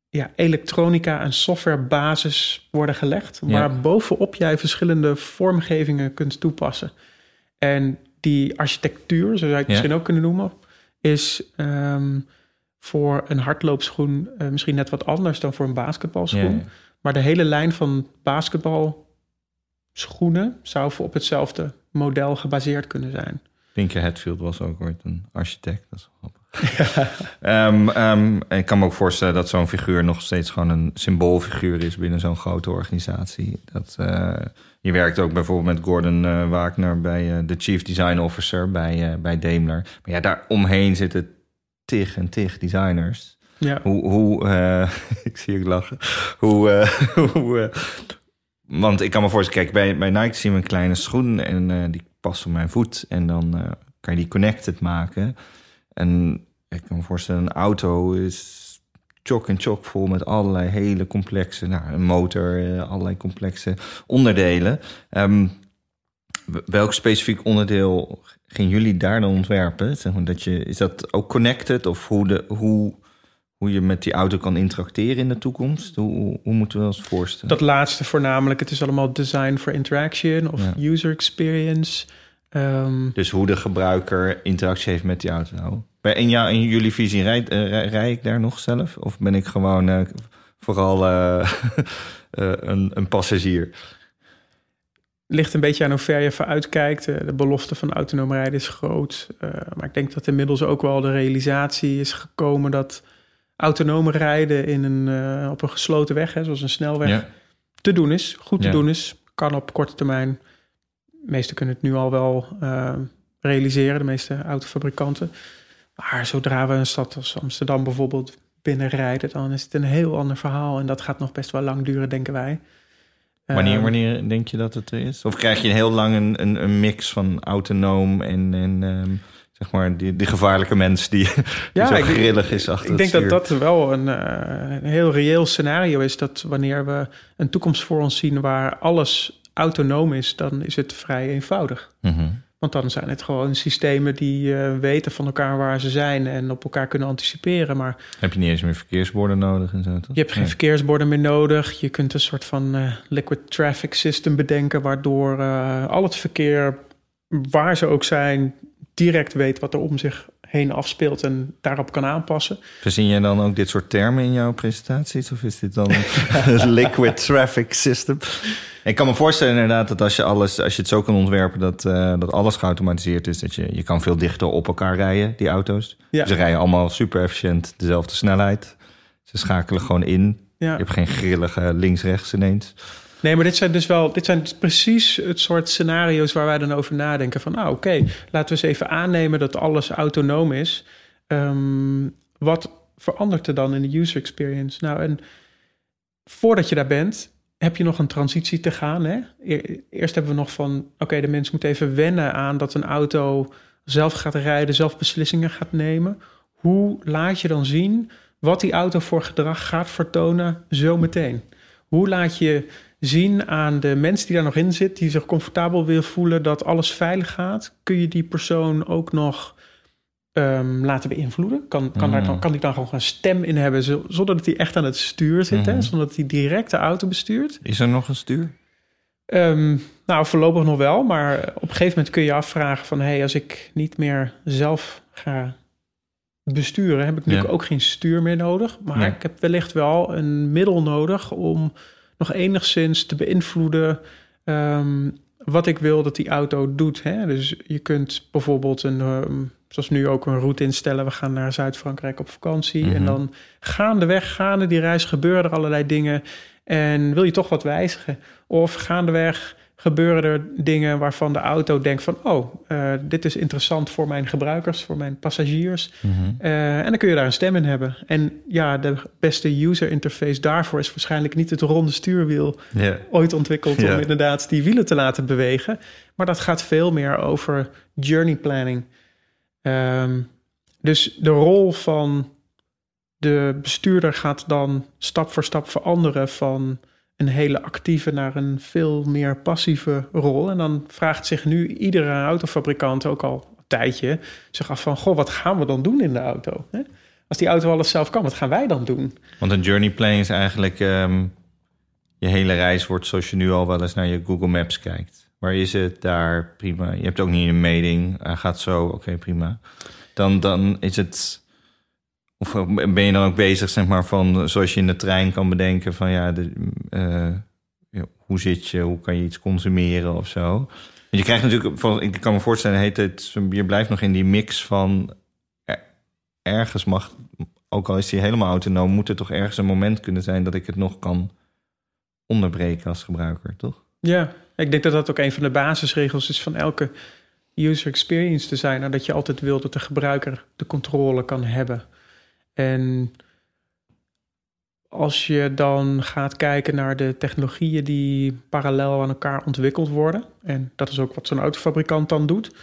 ja, elektronica en softwarebasis worden gelegd. Ja. Waar bovenop jij verschillende vormgevingen kunt toepassen. En die architectuur, zo zou je het Ja. misschien ook kunnen noemen, is ehm, voor een hardloopschoen eh, misschien net wat anders dan voor een basketbalschoen. Ja. Maar de hele lijn van basketbalschoenen zou voor op hetzelfde model gebaseerd kunnen zijn. Pinker Hatfield was ook ooit een architect. Dat is grappig. (laughs) Ehm, ehm, ik kan me ook voorstellen dat zo'n figuur nog steeds gewoon een symboolfiguur is binnen zo'n grote organisatie. Dat, eh, je werkt ook bijvoorbeeld met Gordon eh, Wagner bij eh, de Chief Design Officer bij, bij Daimler. Maar ja, daar omheen zitten tig en tig designers. Ja. Hoe, hoe (laughs) ik zie je lachen. Hoe, (laughs) hoe, want ik kan me voorstellen, kijk, bij, bij Nike zien we een kleine schoen en die past op mijn voet. En dan kan je die connected maken. En ik kan me voorstellen, een auto is chock en chock vol met allerlei hele complexe, nou, een motor, eh, allerlei complexe onderdelen. Ehm, w- welk specifiek onderdeel gingen jullie daar dan ontwerpen? Zeg maar dat je, is dat ook connected of hoe, de, hoe, hoe je met die auto kan interacteren in de toekomst? Hoe, hoe moeten we ons voorstellen? Dat laatste voornamelijk. Het is allemaal design for interaction of Ja. user experience. Ehm, Dus hoe de gebruiker interactie heeft met die auto. In, jou, in jullie visie, rij, eh, rij, rij ik daar nog zelf? Of ben ik gewoon eh, vooral eh, (laughs) een, een passagier? ligt een beetje aan hoe ver je vooruitkijkt. Eh, De belofte van autonoom rijden is groot. Maar ik denk dat inmiddels ook wel de realisatie is gekomen dat autonoom rijden in een, op een gesloten weg, hè, zoals een snelweg, Ja. te doen is. Goed te Ja. doen is. Kan op korte termijn. De meesten kunnen het nu al wel eh, realiseren, de meeste autofabrikanten. Maar zodra we een stad als Amsterdam bijvoorbeeld binnenrijden, dan is het een heel ander verhaal. En dat gaat nog best wel lang duren, denken wij. Wanneer, Eh, wanneer denk je dat het er is? Of krijg je heel lang een, een, een mix van autonoom en, en ehm, zeg maar die, die gevaarlijke mens die, (laughs) die Ja, zo grillig is achter Ik denk dat dat wel een, eh, een heel reëel scenario is. Dat wanneer we een toekomst voor ons zien waar alles autonoom is, dan is het vrij eenvoudig. Mhm. Want dan zijn het gewoon systemen die eh, weten van elkaar waar ze zijn en op elkaar kunnen anticiperen. Maar Heb je niet eens meer verkeersborden nodig en zo, toch? je hebt geen Nee. verkeersborden meer nodig. Je kunt een soort van eh, liquid traffic system bedenken, waardoor eh, al het verkeer, waar ze ook zijn, direct weet wat er om zich heen afspeelt en daarop kan aanpassen. Verzin jij dan ook dit soort termen in jouw presentaties? Of is dit dan een (laughs) liquid traffic system? Ik kan me voorstellen inderdaad dat als je, alles, als je het zo kan ontwerpen... dat, eh, dat alles geautomatiseerd is. Dat je, je kan veel dichter op elkaar rijden, die auto's. Ja. Ze rijden allemaal super efficiënt dezelfde snelheid. Ze schakelen gewoon in. Ja. Je hebt geen grillige links-rechts ineens. Nee, maar dit zijn dus wel, dit zijn precies het soort scenario's waar wij dan over nadenken. Van, nou oké, laten we eens even aannemen dat alles autonoom is. Ehm, wat verandert er dan in de user experience? Nou, en voordat je daar bent, heb je nog een transitie te gaan. Hè? E- Eerst hebben we nog van, oké, de mens moet even wennen aan dat een auto zelf gaat rijden, zelf beslissingen gaat nemen. Hoe laat je dan zien wat die auto voor gedrag gaat vertonen zometeen? Hoe laat je zien aan de mens die daar nog in zit, die zich comfortabel wil voelen dat alles veilig gaat? Kun je die persoon ook nog ehm, laten beïnvloeden? Kan, kan, daar dan, Mm. kan die dan gewoon een stem in hebben zo- zonder dat hij echt aan het stuur zit, hè? Mhm. zonder dat hij direct de auto bestuurt? Is er nog een stuur? Ehm, nou, voorlopig nog wel, maar op een gegeven moment kun je afvragen van... hé, hey, als ik niet meer zelf ga besturen, heb ik nu Ja. ook geen stuur meer nodig. Maar Nee. ik heb wellicht wel een middel nodig om nog enigszins te beïnvloeden... ehm, wat ik wil dat die auto doet. Hè? Dus je kunt bijvoorbeeld een... ehm, Zoals nu ook een route instellen. We gaan naar Zuid-Frankrijk op vakantie. Mhm. En dan gaandeweg, gaande die reis gebeuren er allerlei dingen. En wil je toch wat wijzigen? Of gaandeweg gebeuren er dingen waarvan de auto denkt van... oh, eh, dit is interessant voor mijn gebruikers, voor mijn passagiers. Eh, en dan kun je daar een stem in hebben. En ja, de beste user interface daarvoor is waarschijnlijk niet het ronde stuurwiel Ja. ooit ontwikkeld om inderdaad die wielen te laten bewegen. Maar dat gaat veel meer over journey planning. Ehm, dus de rol van de bestuurder gaat dan stap voor stap veranderen van een hele actieve naar een veel meer passieve rol. En dan vraagt zich nu iedere autofabrikant ook al een tijdje zich af van, goh, wat gaan we dan doen in de auto? Hè? Als die auto alles zelf kan, wat gaan wij dan doen? Want een journey planning is eigenlijk... ehm, je hele reis wordt zoals je nu al wel eens naar je Google Maps kijkt. Waar is het? Daar, prima. Je hebt ook niet een meting. Gaat zo, oké, prima. Dan, dan is het... Of ben je dan ook bezig, zeg maar, van... Zoals je in de trein kan bedenken van... Ja, de, eh, hoe zit je? Hoe kan je iets consumeren of zo? Je krijgt natuurlijk... Ik kan me voorstellen, heet het, je blijft nog in die mix van... er- Ergens mag, ook al is die helemaal autonoom... moet er toch ergens een moment kunnen zijn... dat ik het nog kan onderbreken als gebruiker, toch? Ja, ik denk dat dat ook een van de basisregels is van elke user experience designer. Dat je altijd wil dat de gebruiker de controle kan hebben. En als je dan gaat kijken naar de technologieën die parallel aan elkaar ontwikkeld worden, en dat is ook wat zo'n autofabrikant dan doet,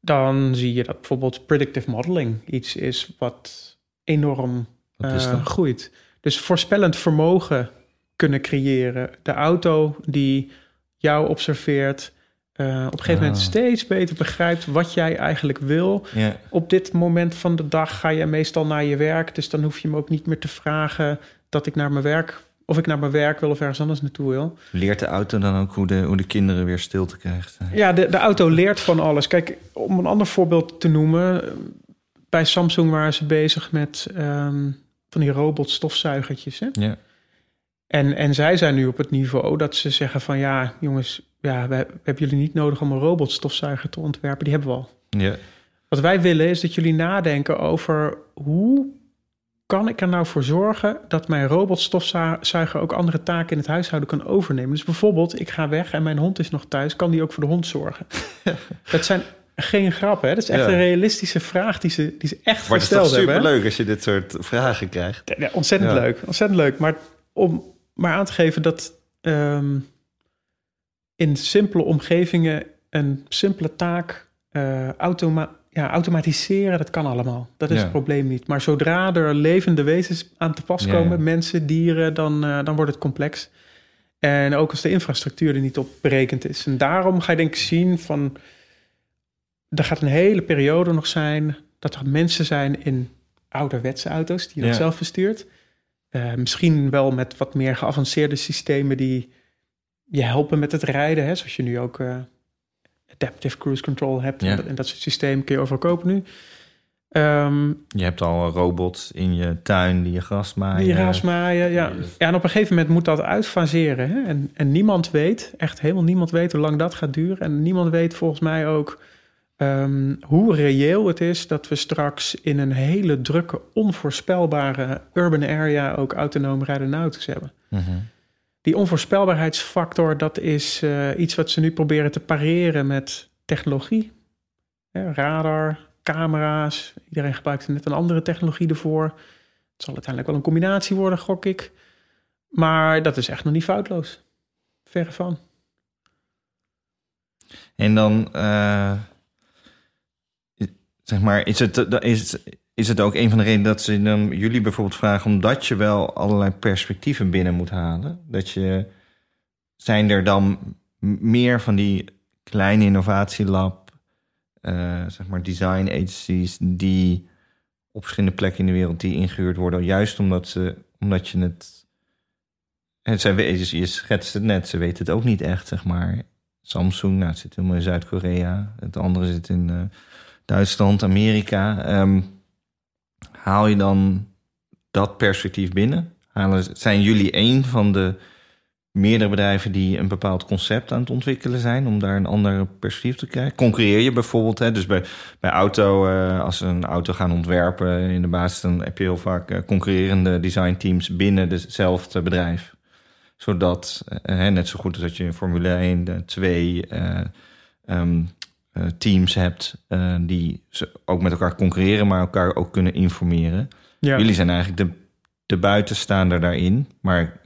dan zie je dat bijvoorbeeld predictive modeling iets is wat enorm Wat is eh, groeit. Dus voorspellend vermogen kunnen creëren. De auto die jou observeert, op een gegeven moment Ah. steeds beter begrijpt wat jij eigenlijk wil. Op dit moment van de dag ga je meestal naar je werk, dus dan hoef je me ook niet meer te vragen dat ik naar mijn werk, of ik naar mijn werk wil of ergens anders naartoe wil. Leert de auto dan ook hoe de, hoe de kinderen weer stilte krijgt? Ja, de, de auto leert van alles. Kijk, om een ander voorbeeld te noemen. Bij Samsung waren ze bezig met ehm, van die robotstofzuigertjes. Hè? Ja. En, en zij zijn nu op het niveau dat ze zeggen van... ja, jongens, ja, we, we hebben jullie niet nodig om een robotstofzuiger te ontwerpen. Die hebben we al. Ja. Wat wij willen is dat jullie nadenken over... hoe kan ik er nou voor zorgen dat mijn robotstofzuiger... ook andere taken in het huishouden kan overnemen. Dus bijvoorbeeld, ik ga weg en mijn hond is nog thuis... kan die ook voor de hond zorgen? (laughs) dat zijn geen grappen, hè? Dat is echt Ja. een realistische vraag die ze, die ze echt Maar het is gesteld hebben. hè? superleuk als je dit soort vragen krijgt. Ja, ontzettend Ja. leuk, ontzettend leuk. Maar om maar aan te geven dat ehm, in simpele omgevingen een simpele taak eh, automa ja, automatiseren, dat kan allemaal. Dat is Ja. het probleem niet. Maar zodra er levende wezens aan te pas komen, ja. mensen, dieren, dan, eh, dan wordt het complex. En ook als de infrastructuur er niet op berekend is. En daarom ga je denk ik zien van... Er gaat een hele periode nog zijn dat er mensen zijn in ouderwetse auto's die je Ja. zelf bestuurt. Eh, misschien wel met wat meer geavanceerde systemen die je helpen met het rijden. Hè? Zoals je nu ook eh, adaptive cruise control hebt. Ja. En, dat, en dat soort systemen kun je overal kopen nu. Ehm Je hebt al robots in je tuin die je gras maaien. die raas maaien, ja. ja. En op een gegeven moment moet dat uitfaseren. Hè? En, en niemand weet, echt helemaal niemand weet hoe lang dat gaat duren. En niemand weet volgens mij ook ehm, hoe reëel het is dat we straks in een hele drukke, onvoorspelbare urban area ook autonoom auto's hebben. Mhm. Die onvoorspelbaarheidsfactor, dat is eh, iets wat ze nu proberen te pareren met technologie. Radar, camera's. Iedereen gebruikt net een andere technologie ervoor. Het zal uiteindelijk wel een combinatie worden, gok ik. Maar dat is echt nog niet foutloos. Verre van. En dan, eh, zeg maar, is het, is, is het ook een van de redenen dat ze dan jullie bijvoorbeeld vragen, omdat je wel allerlei perspectieven binnen moet halen? Dat je, zijn er dan meer van die kleine innovatielab, eh, zeg maar design agencies, die op verschillende plekken in de wereld die ingehuurd worden, juist omdat, ze, omdat je het. En zij, we- je schetst het net, ze weten het ook niet echt, zeg maar. Samsung, nou, het zit helemaal in Zuid-Korea. Het andere zit in eh, Duitsland, Amerika. Ehm, haal je dan dat perspectief binnen? Zijn jullie een van de meerdere bedrijven die een bepaald concept aan het ontwikkelen zijn om daar een ander perspectief te krijgen? Concurreer je bijvoorbeeld, hè? dus bij, bij auto, eh, als ze een auto gaan ontwerpen in de basis, dan heb je heel vaak eh, concurrerende designteams binnen hetzelfde bedrijf zodat, eh, hè, net zo goed als dat je in Formule 1 de twee eh, ehm, eh, teams hebt eh, die ze ook met elkaar concurreren, maar elkaar ook kunnen informeren. Ja, Jullie zijn eigenlijk de, de buitenstaander daarin, maar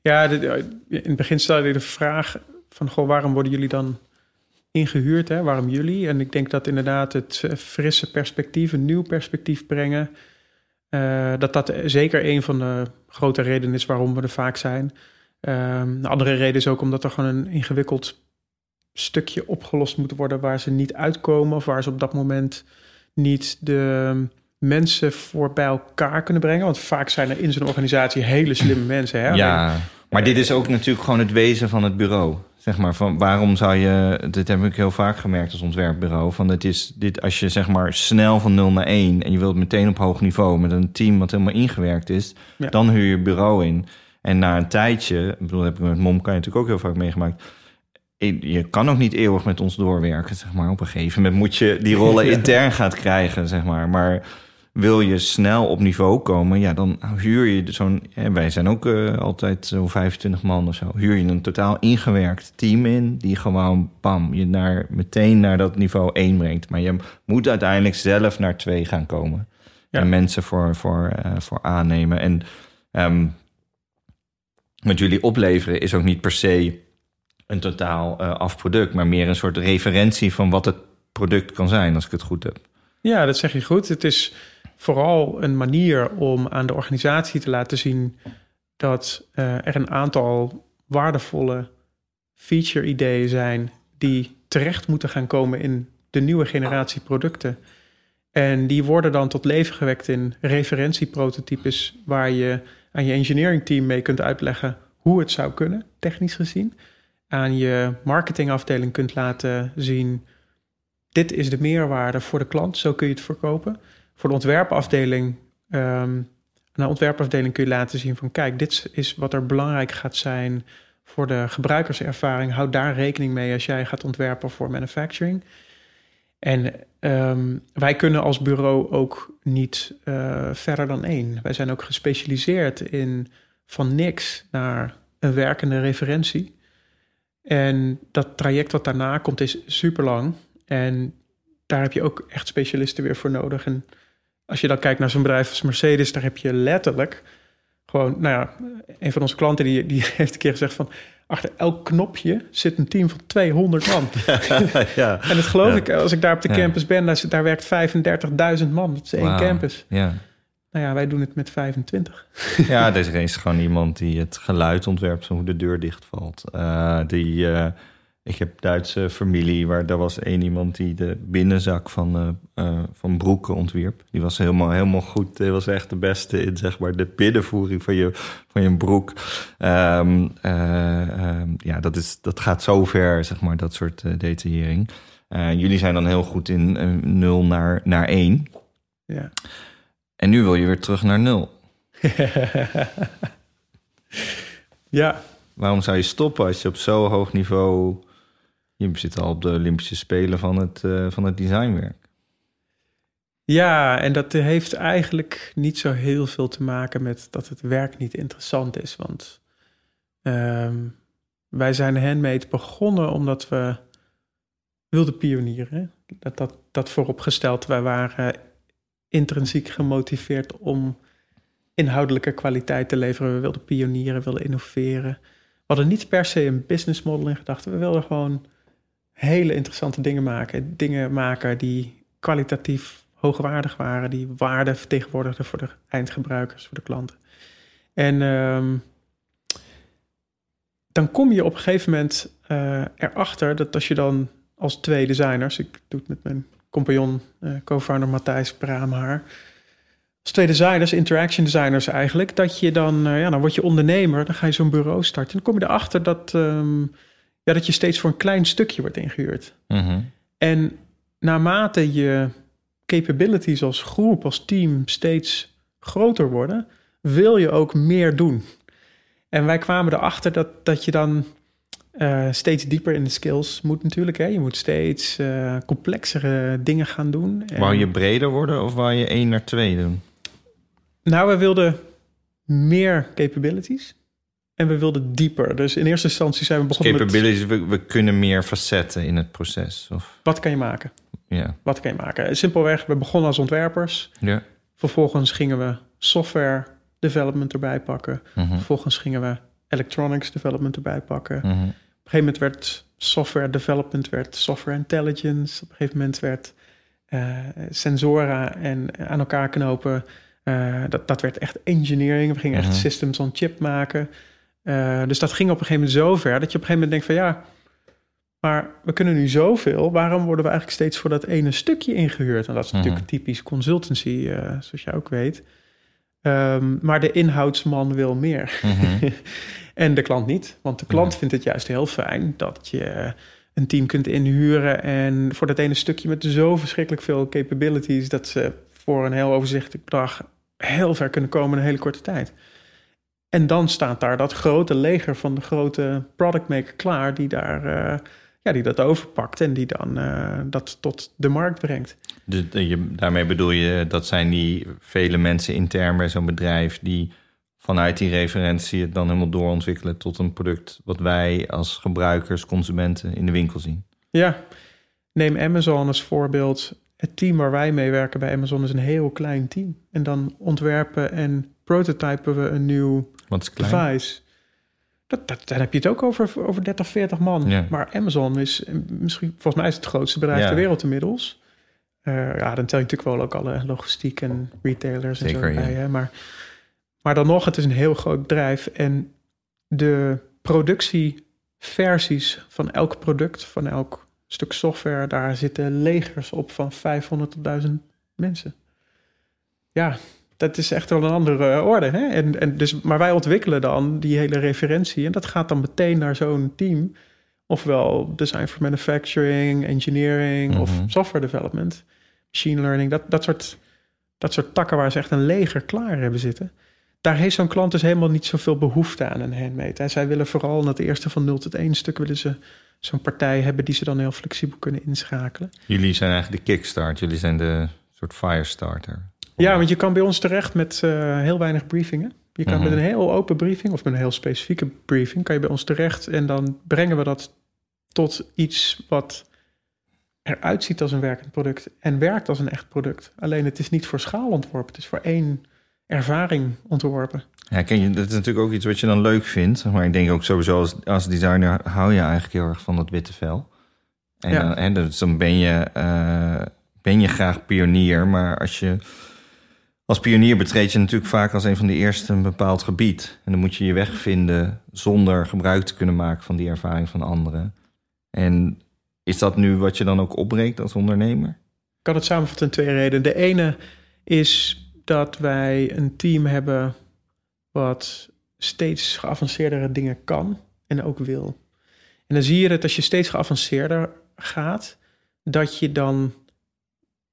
ja de- de- in het begin stelde je de vraag van... Goh, waarom worden jullie dan ingehuurd? Hè? Waarom jullie? En ik denk dat inderdaad het eh, frisse perspectief, een nieuw perspectief brengen... eh, dat dat zeker een van de grote redenen is waarom we er vaak zijn. Ehm, de andere reden is ook omdat er gewoon een ingewikkeld stukje opgelost moet worden waar ze niet uitkomen of waar ze op dat moment niet de mensen voor bij elkaar kunnen brengen. Want vaak zijn er in zo'n organisatie hele slimme (clears throat) mensen. Hè? ja, maar dit is ook natuurlijk gewoon het wezen van het bureau. Zeg maar, van waarom zou je, dit heb ik heel vaak gemerkt als ontwerpbureau, van het is dit, als je zeg maar snel van 0 naar 1 en je wilt meteen op hoog niveau met een team wat helemaal ingewerkt is, Ja. dan huur je bureau in. En na een tijdje, ik bedoel, heb ik met Mom kan je natuurlijk ook heel vaak meegemaakt. Je kan ook niet eeuwig met ons doorwerken, zeg maar. Op een gegeven moment moet je die rollen (laughs) intern gaat krijgen, zeg maar. Maar wil je snel op niveau komen, ja, dan huur je zo'n... Wij zijn ook eh, altijd zo'n 25 man of zo. Huur je een totaal ingewerkt team in... die gewoon, bam, je naar, meteen naar dat niveau 1 brengt. Maar je moet uiteindelijk zelf naar 2 gaan komen. Ja. En mensen voor, voor, eh, voor aannemen. En... ehm, wat jullie opleveren is ook niet per se een totaal uh, af product, maar meer een soort referentie van wat het product kan zijn, als ik het goed heb. Ja, dat zeg je goed. Het is vooral een manier om aan de organisatie te laten zien dat uh, er een aantal waardevolle feature-ideeën zijn die terecht moeten gaan komen in de nieuwe generatie producten. En die worden dan tot leven gewekt in referentieprototypes waar je aan je engineering team mee kunt uitleggen hoe het zou kunnen, technisch gezien. Aan je marketingafdeling kunt laten zien, dit is de meerwaarde voor de klant, zo kun je het verkopen. Voor de ontwerpafdeling, um, aan de ontwerpafdeling kun je laten zien van, kijk, dit is wat er belangrijk gaat zijn voor de gebruikerservaring. Houd daar rekening mee als jij gaat ontwerpen voor manufacturing. En um, wij kunnen als bureau ook niet uh, verder dan één. Wij zijn ook gespecialiseerd in van niks naar een werkende referentie. En dat traject wat daarna komt is super lang. En daar heb je ook echt specialisten weer voor nodig. En als je dan kijkt naar zo'n bedrijf als Mercedes, daar heb je letterlijk gewoon, nou ja, een van onze klanten die, die (laughs) heeft een keer gezegd van achter elk knopje zit een team van 200 man. (laughs) ja. En dat geloof ik, als ik daar op de campus ben, daar, daar werkt 35.000 man. Dat is één campus. Ja. Nou ja, wij doen het met 25. (laughs) ja, er is gewoon iemand die het geluid ontwerpt, hoe de deur dichtvalt. Uh, die, uh, ik heb Duitse familie waar daar was één iemand die de binnenzak van, uh, van broeken ontwierp. Die was helemaal, helemaal goed. Die was echt de beste in zeg maar de binnenvoering van je, van je broek. Um, um, ja, dat, is, dat gaat zo ver, zeg maar, dat soort detaillering. jullie zijn dan heel goed in 0 naar, naar 1. Ja. En nu wil je weer terug naar nul. (laughs) ja. Waarom zou je stoppen als je op zo hoog niveau... Je zit al op de Olympische Spelen van het, uh, van het designwerk. Ja, en dat heeft eigenlijk niet zo heel veel te maken met dat het werk niet interessant is. Want um, wij zijn handmade begonnen omdat we wilden pionieren. Dat, dat, dat vooropgesteld. Wij waren intrinsiek gemotiveerd om inhoudelijke kwaliteit te leveren. We wilden pionieren, wilden innoveren. We hadden niet per se een business model in gedachten. We wilden gewoon hele interessante dingen maken. Dingen maken die kwalitatief hoogwaardig waren, die waarde vertegenwoordigden voor de eindgebruikers, voor de klanten. En um, dan kom je op een gegeven moment uh, erachter dat als je dan als twee designers, ik doe het met mijn compagnon, uh, co-founder Matthijs Braamhaar. Als twee designers, interaction designers eigenlijk, dat je dan, uh, ja, dan word je ondernemer, dan ga je zo'n bureau starten. En dan kom je erachter dat, um, ja, dat je steeds voor een klein stukje wordt ingehuurd. Mm En naarmate je capabilities als groep, als team steeds groter worden, wil je ook meer doen. En wij kwamen erachter dat, dat je dan uh, steeds dieper in de skills moet natuurlijk. Hè? Je moet steeds uh, complexere dingen gaan doen. En... Wou je breder worden of wou je één naar twee doen? Nou, we wilden meer capabilities. En we wilden dieper. Dus in eerste instantie zijn we begonnen dus capabilities, met... we, we, kunnen meer facetten in het proces. Of... Wat kan je maken? Ja. Wat kan je maken? Simpelweg, we begonnen als ontwerpers. Ja. Vervolgens gingen we software development erbij pakken. Mm -hmm. Vervolgens gingen we electronics development erbij pakken. Mm -hmm. Op een gegeven moment werd software development, werd software intelligence. Op een gegeven moment werd uh, sensora en aan elkaar knopen. Uh, dat, dat werd echt engineering. We gingen echt Mhm. systems on chip maken. Uh, dus dat ging op een gegeven moment zo ver dat je op een gegeven moment denkt van ja, maar we kunnen nu zoveel. Waarom worden we eigenlijk steeds voor dat ene stukje ingehuurd? En dat is Mhm. natuurlijk typisch consultancy, zoals je ook weet. Um, maar de inhoudsman wil meer. Mhm. (laughs) en de klant niet. Want de klant Ja. vindt het juist heel fijn dat je een team kunt inhuren. En voor dat ene stukje met zo verschrikkelijk veel capabilities. dat ze voor een heel overzichtelijk bedrag heel ver kunnen komen in een hele korte tijd. En dan staat daar dat grote leger van de grote productmaker klaar. die, daar, uh, ja, die dat overpakt en die dan uh, dat tot de markt brengt. Dus je, daarmee bedoel je, dat zijn die vele mensen intern bij zo'n bedrijf die vanuit die referentie het dan helemaal doorontwikkelen tot een product wat wij als gebruikers, consumenten in de winkel zien. Ja, neem Amazon als voorbeeld. Het team waar wij mee werken bij Amazon is een heel klein team. En dan ontwerpen en prototypen we een nieuw Wat is klein? device. Dat, dat, dan heb je het ook over, over 30, 40 man. Ja. Maar Amazon is misschien, volgens mij is het, het grootste bedrijf Ja. ter wereld inmiddels. Eh, ja, dan tel je natuurlijk wel ook alle logistiek en retailers en zo ja. bij. Hè? Maar, maar dan nog, het is een heel groot bedrijf. En de productieversies van elk product, van elk stuk software, daar zitten legers op van 500 tot 1000 mensen. Ja, dat is echt wel een andere orde. Hè? En, en dus, maar wij ontwikkelen dan die hele referentie en dat gaat dan meteen naar zo'n team. Ofwel design for manufacturing, engineering of Mhm. software development, machine learning. Dat, dat, soort, dat soort takken waar ze echt een leger klaar hebben zitten. Daar heeft zo'n klant dus helemaal niet zoveel behoefte aan een handmade. En zij willen vooral in het eerste van 0 tot 1 stuk willen ze zo'n partij hebben die ze dan heel flexibel kunnen inschakelen. Jullie zijn eigenlijk de kickstart. Jullie zijn de soort firestarter. Ja, want je kan bij ons terecht met eh, heel weinig briefingen. Je kan Mhm. met een heel open briefing of met een heel specifieke briefing... kan je bij ons terecht en dan brengen we dat tot iets wat eruit ziet als een werkend product... en werkt als een echt product. Alleen het is niet voor schaal ontworpen. Het is voor één ervaring ontworpen. Ja, ken je, dat is natuurlijk ook iets wat je dan leuk vindt. Maar ik denk ook sowieso als, als designer hou je eigenlijk heel erg van dat witte vel. En, Ja. dan, en dus dan ben je, eh, ben je graag pionier. Maar als je als pionier betreed je natuurlijk vaak als een van de eerste een bepaald gebied. En dan moet je je weg vinden zonder gebruik te kunnen maken van die ervaring van anderen. En is dat nu wat je dan ook opbreekt als ondernemer? Ik kan het samenvatten in twee redenen. De ene is dat wij een team hebben wat steeds geavanceerdere dingen kan en ook wil. En dan zie je dat als je steeds geavanceerder gaat, dat je dan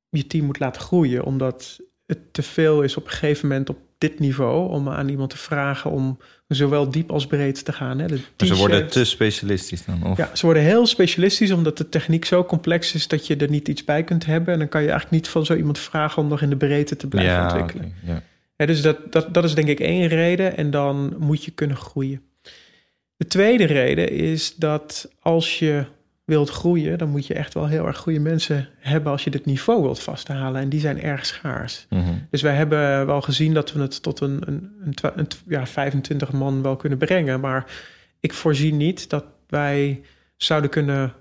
je team moet laten groeien, omdat het te veel is op een gegeven moment op dit niveau om aan iemand te vragen om zowel diep als breed te gaan. Hè. De ze worden te specialistisch dan? Of? ja, ze worden heel specialistisch omdat de techniek zo complex is dat je er niet iets bij kunt hebben. En dan kan je eigenlijk niet van zo iemand vragen om nog in de breedte te blijven ja, ontwikkelen. ja. Ja, dus dat, dat, dat is denk ik één reden en dan moet je kunnen groeien. De tweede reden is dat als je wilt groeien, dan moet je echt wel heel erg goede mensen hebben als je dit niveau wilt vasthalen. En die zijn erg schaars. Mhm. Dus wij hebben wel gezien dat we het tot een, een, een, ja, 25 man wel kunnen brengen. Maar ik voorzie niet dat wij zouden kunnen,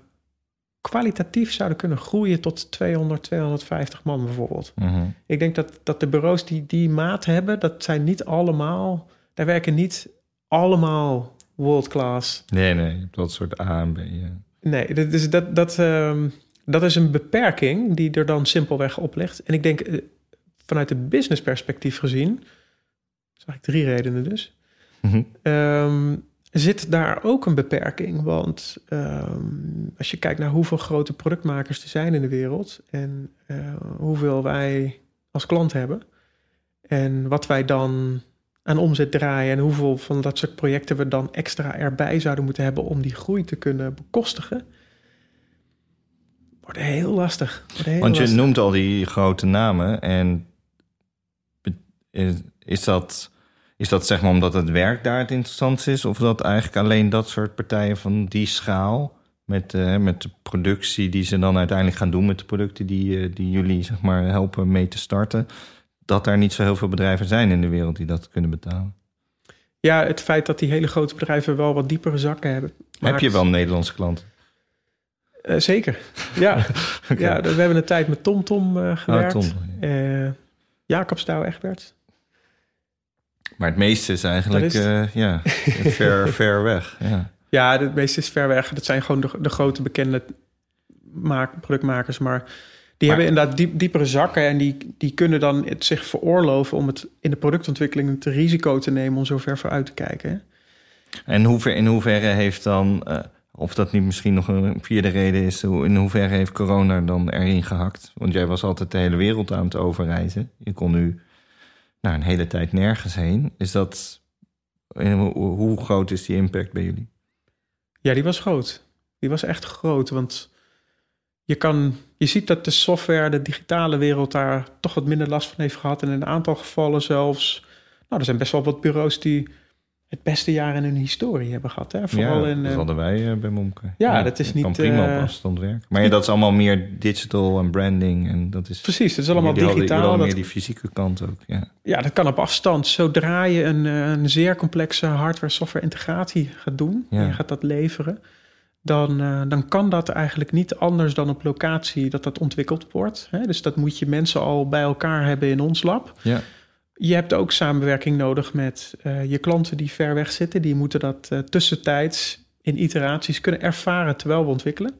kwalitatief zouden kunnen groeien tot 200, 250 man bijvoorbeeld. Mhm. Ik denk dat, dat de bureaus die die maat hebben, dat zijn niet allemaal, daar werken niet allemaal world class. Nee, nee, je hebt wel een soort A en B. Ja. Nee, dat, dus dat, dat, ehm, dat is een beperking die er dan simpelweg op ligt. En ik denk eh, vanuit de business perspectief gezien, is eigenlijk drie redenen dus, Mhm. ehm, zit daar ook een beperking. Want ehm, als je kijkt naar hoeveel grote productmakers er zijn in de wereld en eh, hoeveel wij als klant hebben en wat wij dan aan omzet draaien en hoeveel van dat soort projecten we dan extra erbij zouden moeten hebben om die groei te kunnen bekostigen, wordt heel lastig. Wordt heel Want je lastig. noemt al die grote namen en is dat, is dat zeg maar omdat het werk daar het interessant is? Of dat eigenlijk alleen dat soort partijen van die schaal... Met, eh, met de productie die ze dan uiteindelijk gaan doen... met de producten die, eh, die jullie zeg maar, helpen mee te starten... dat daar niet zo heel veel bedrijven zijn in de wereld die dat kunnen betalen. Ja, het feit dat die hele grote bedrijven wel wat diepere zakken hebben. Heb je wel Nederlandse klanten? Eh, zeker. Ja. (laughs) ja, we hebben een tijd met TomTom eh Oh, gewerkt. Tom. Jacobs Douw Egbert. Maar het meeste is eigenlijk is ja, (laughs) ver, ver weg. Ja. Ja, het meeste is ver weg. Dat zijn gewoon de, de grote bekende maak, productmakers. Maar die hebben inderdaad diep, diepere zakken. En die, die kunnen dan het zich veroorloven om het in de productontwikkeling het risico te nemen om zo ver vooruit te kijken. En hoever, in hoeverre heeft dan, eh, of dat niet misschien nog een vierde reden is, in hoeverre heeft corona dan erin gehakt? Want jij was altijd de hele wereld aan het overreizen. Je kon nu nou, een hele tijd nergens heen. Is dat, hoe groot is die impact bij jullie? Ja, die was groot. Die was echt groot. Want je, kan, je ziet dat de software, de digitale wereld daar toch wat minder last van heeft gehad. En in een aantal gevallen zelfs. Nou, er zijn best wel wat bureaus die het beste jaar in hun historie hebben gehad. Hè? Vooral ja, in, dat eh, hadden wij eh, bij Momke. Ja, dat is kan niet, prima eh, op afstand werken. Maar ja, dat is allemaal meer digital en branding. En dat is, precies, het is allemaal digitaal. hadden Dat, meer die fysieke kant ook. Ja. ja, dat kan op afstand. Zodra je een, eh, een zeer complexe hardware-software integratie gaat doen, en je gaat dat leveren, dan, eh, dan kan dat eigenlijk niet anders dan op locatie dat dat ontwikkeld wordt. Hè? Dus dat moet je mensen al bij elkaar hebben in ons lab. Ja. Je hebt ook samenwerking nodig met eh, je klanten die ver weg zitten. Die moeten dat eh, tussentijds in iteraties kunnen ervaren terwijl we ontwikkelen.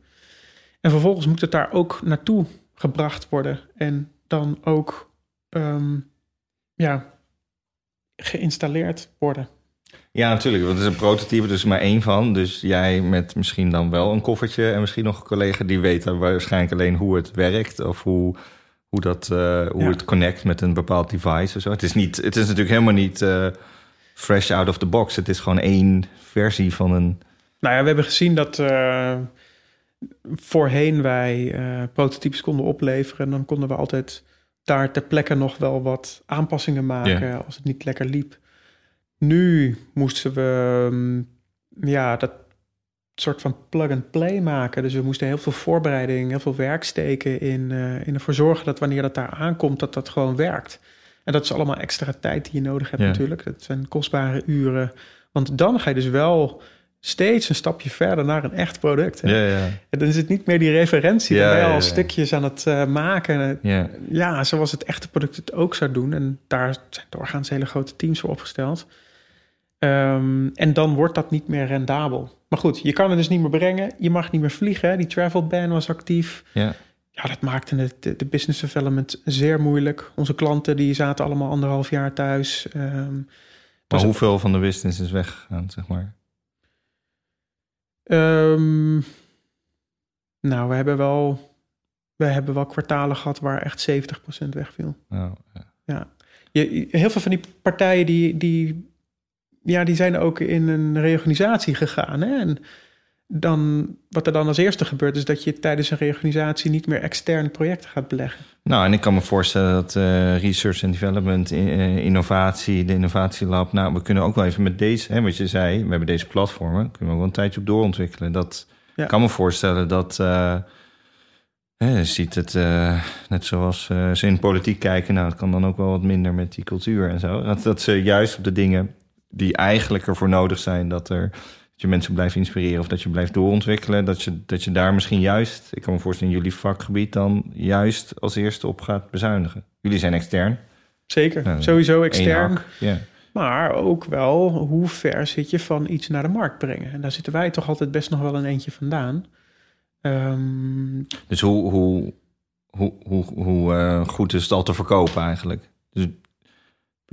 En vervolgens moet het daar ook naartoe gebracht worden. En dan ook ehm, ja, geïnstalleerd worden. Ja, natuurlijk. Want het is een prototype, dus maar één van. Dus jij met misschien dan wel een koffertje... en misschien nog een collega die weet dan waarschijnlijk alleen hoe het werkt... of hoe, hoe, dat, eh, hoe Ja. het connect met een bepaald device of zo. Het is, niet, het is natuurlijk helemaal niet eh, fresh out of the box. Het is gewoon één versie van een... Nou ja, we hebben gezien dat eh, voorheen wij prototypes konden opleveren. En dan konden we altijd daar ter plekke nog wel wat aanpassingen maken als het niet lekker liep. Nu moesten we mm, ja, dat soort van plug-and-play maken. Dus we moesten heel veel voorbereiding, heel veel werk steken in, eh, in ervoor zorgen dat wanneer dat daar aankomt, dat dat gewoon werkt. En dat is allemaal extra tijd die je nodig hebt Ja. natuurlijk. Dat zijn kostbare uren. Want dan ga je dus wel steeds een stapje verder naar een echt product. Ja, ja. En dan is het niet meer die referentie. Ja, dan ben je al stukjes aan het eh, maken. ja. Ja, zoals het echte product het ook zou doen. En daar zijn doorgaans hele grote teams voor opgesteld. Ehm, en dan wordt dat niet meer rendabel. Maar goed, je kan het dus niet meer brengen. Je mag niet meer vliegen. Die travel ban was actief. ja. Ja, dat maakte het, de, de business development zeer moeilijk. Onze klanten die zaten allemaal anderhalf jaar thuis. Ehm, Maar hoeveel van de business is weggegaan, zeg maar? Ehm, nou, we hebben wel, we hebben wel kwartalen gehad waar echt 70% wegviel. Nou, ja. Je, heel veel van die partijen die, die, ja, die zijn ook in een reorganisatie gegaan. Hè? En dan, wat er dan als eerste gebeurt, is dat je tijdens een reorganisatie niet meer externe projecten gaat beleggen. Nou, en ik kan me voorstellen dat eh, research en development, eh, innovatie, de innovatielab... Nou, we kunnen ook wel even met deze, hè, wat je zei, we hebben deze platformen... kunnen we ook wel een tijdje op doorontwikkelen. Dat Ja. kan me voorstellen dat... eh, hè, je ziet het net zoals ze in politiek kijken... nou, het kan dan ook wel wat minder met die cultuur en zo. Dat, dat ze juist op de dingen die eigenlijk ervoor nodig zijn... dat er dat je mensen blijft inspireren of dat je blijft doorontwikkelen... dat je, dat je daar misschien juist, ik kan me voorstellen in jullie vakgebied... dan juist als eerste op gaat bezuinigen. Jullie zijn extern. Zeker, Ja, sowieso extern. Ja. Maar ook wel, hoe ver zit je van iets naar de markt brengen? En daar zitten wij toch altijd best nog wel een eentje vandaan. Ehm, Dus hoe, hoe, hoe, hoe, hoe eh, goed is het al te verkopen eigenlijk? Dus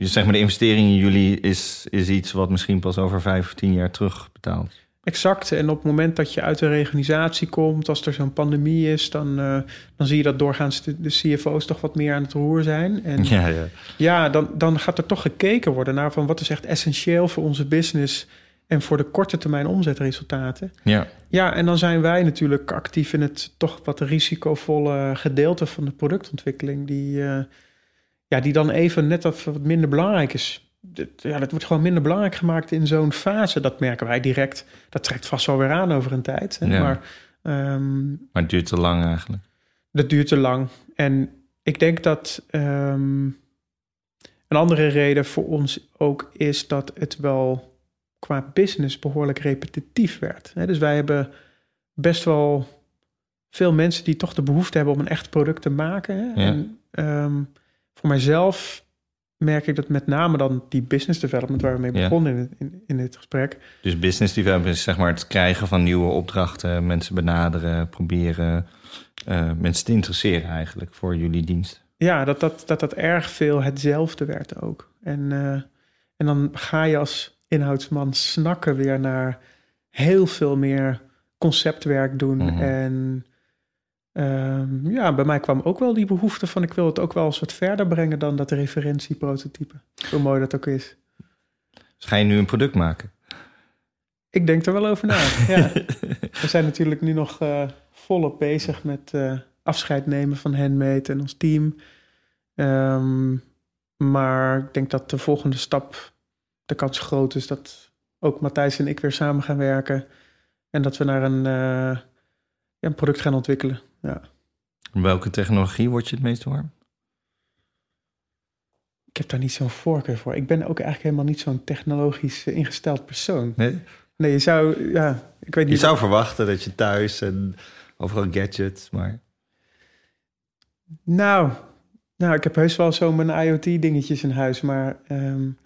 dus zeg maar de investering in jullie is, is iets wat misschien pas over vijf of tien jaar terug betaalt. Exact. En op het moment dat je uit een reorganisatie komt, als er zo'n pandemie is, dan, eh, dan zie je dat doorgaans de, de CFO's toch wat meer aan het roer zijn. En (laughs) ja, Ja, ja. dan, dan gaat er toch gekeken worden naar van wat is echt essentieel voor onze business en voor de korte termijn omzetresultaten. ja. Ja, en dan zijn wij natuurlijk actief in het toch wat risicovolle gedeelte van de productontwikkeling, die, eh, ja, die dan even net wat, wat minder belangrijk is. Ja, dat wordt gewoon minder belangrijk gemaakt in zo'n fase. Dat merken wij direct. Dat trekt vast wel weer aan over een tijd. Hè? Ja. Maar ehm, Maar het duurt te lang eigenlijk. dat duurt te lang. En ik denk dat ehm, een andere reden voor ons ook is dat het wel qua business behoorlijk repetitief werd. Hè, Dus wij hebben best wel veel mensen die toch de behoefte hebben om een echt product te maken. Ja. En ehm, voor mijzelf merk ik dat met name dan die business development waar we mee Ja. begonnen in, in dit gesprek. Dus business development is zeg maar het krijgen van nieuwe opdrachten, mensen benaderen, proberen eh, mensen te interesseren eigenlijk voor jullie dienst. Ja, dat dat, dat dat erg veel hetzelfde werd ook. En, eh, en dan ga je als inhoudsman snakken weer naar heel veel meer conceptwerk doen. Mhm. En ehm, ja, bij mij kwam ook wel die behoefte van... ik wil het ook wel eens wat verder brengen dan dat referentieprototype. Hoe mooi dat ook is. Dus ga je nu een product maken? Ik denk er wel over na. ja. (laughs) We zijn natuurlijk nu nog eh, volop bezig met eh, afscheid nemen van Handmade en ons team. Ehm, maar ik denk dat de volgende stap, de kans groot is dat ook Matthijs en ik weer samen gaan werken. En dat we naar een, uh, ja, een product gaan ontwikkelen. Ja. Welke technologie word je het meest warm? Ik heb daar niet zo'n voorkeur voor. Ik ben ook eigenlijk helemaal niet zo'n technologisch ingesteld persoon. Nee? Nee, je zou, ja, ik weet niet. Je zou verwachten dat je thuis en overal gadgets, maar... Nou, nou, ik heb heus wel zo mijn IoT-dingetjes in huis, maar um,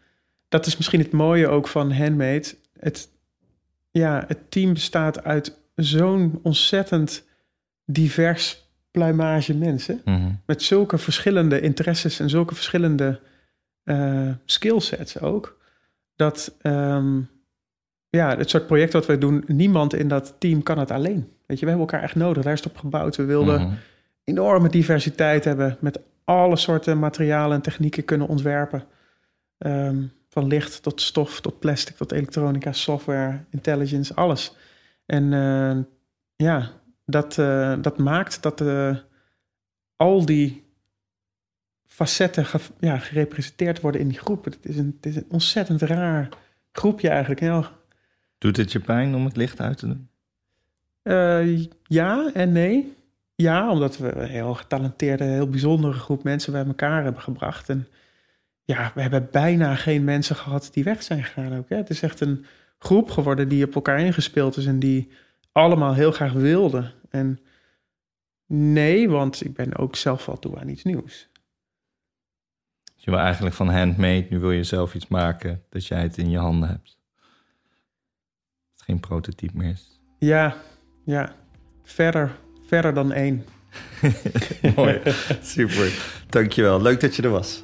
dat is misschien het mooie ook van Handmade. Het, ja, het team bestaat uit zo'n ontzettend divers pluimage mensen. Mhm. Met zulke verschillende interesses en zulke verschillende uh, skillsets ook. Dat um, ja, het soort project wat wij doen, niemand in dat team kan het alleen. Weet je, we hebben elkaar echt nodig. Daar is het op gebouwd. We wilden Mhm. enorme diversiteit hebben. Met alle soorten materialen en technieken kunnen ontwerpen. Ehm, van licht tot stof, tot plastic, tot elektronica, software, intelligence, alles. En uh, ja, dat, uh, dat maakt dat uh, al die facetten ge ja, gerepresenteerd worden in die groep. Het is een, het is een ontzettend raar groepje eigenlijk. Heel, Doet het je pijn om het licht uit te doen? Uh, ja en nee. Ja, omdat we een heel getalenteerde, heel bijzondere groep mensen bij elkaar hebben gebracht. En ja, we hebben bijna geen mensen gehad die weg zijn gegaan ook. Hè. Het is echt een groep geworden die op elkaar ingespeeld is en die allemaal heel graag wilden. En nee, want ik ben ook zelf wel toe aan iets nieuws. Dus je wil eigenlijk van handmade, nu wil je zelf iets maken, dat jij het in je handen hebt. Dat het geen prototype meer is. Ja, ja. Verder, verder dan één. (laughs) Mooi, super. Dankjewel, leuk dat je er was.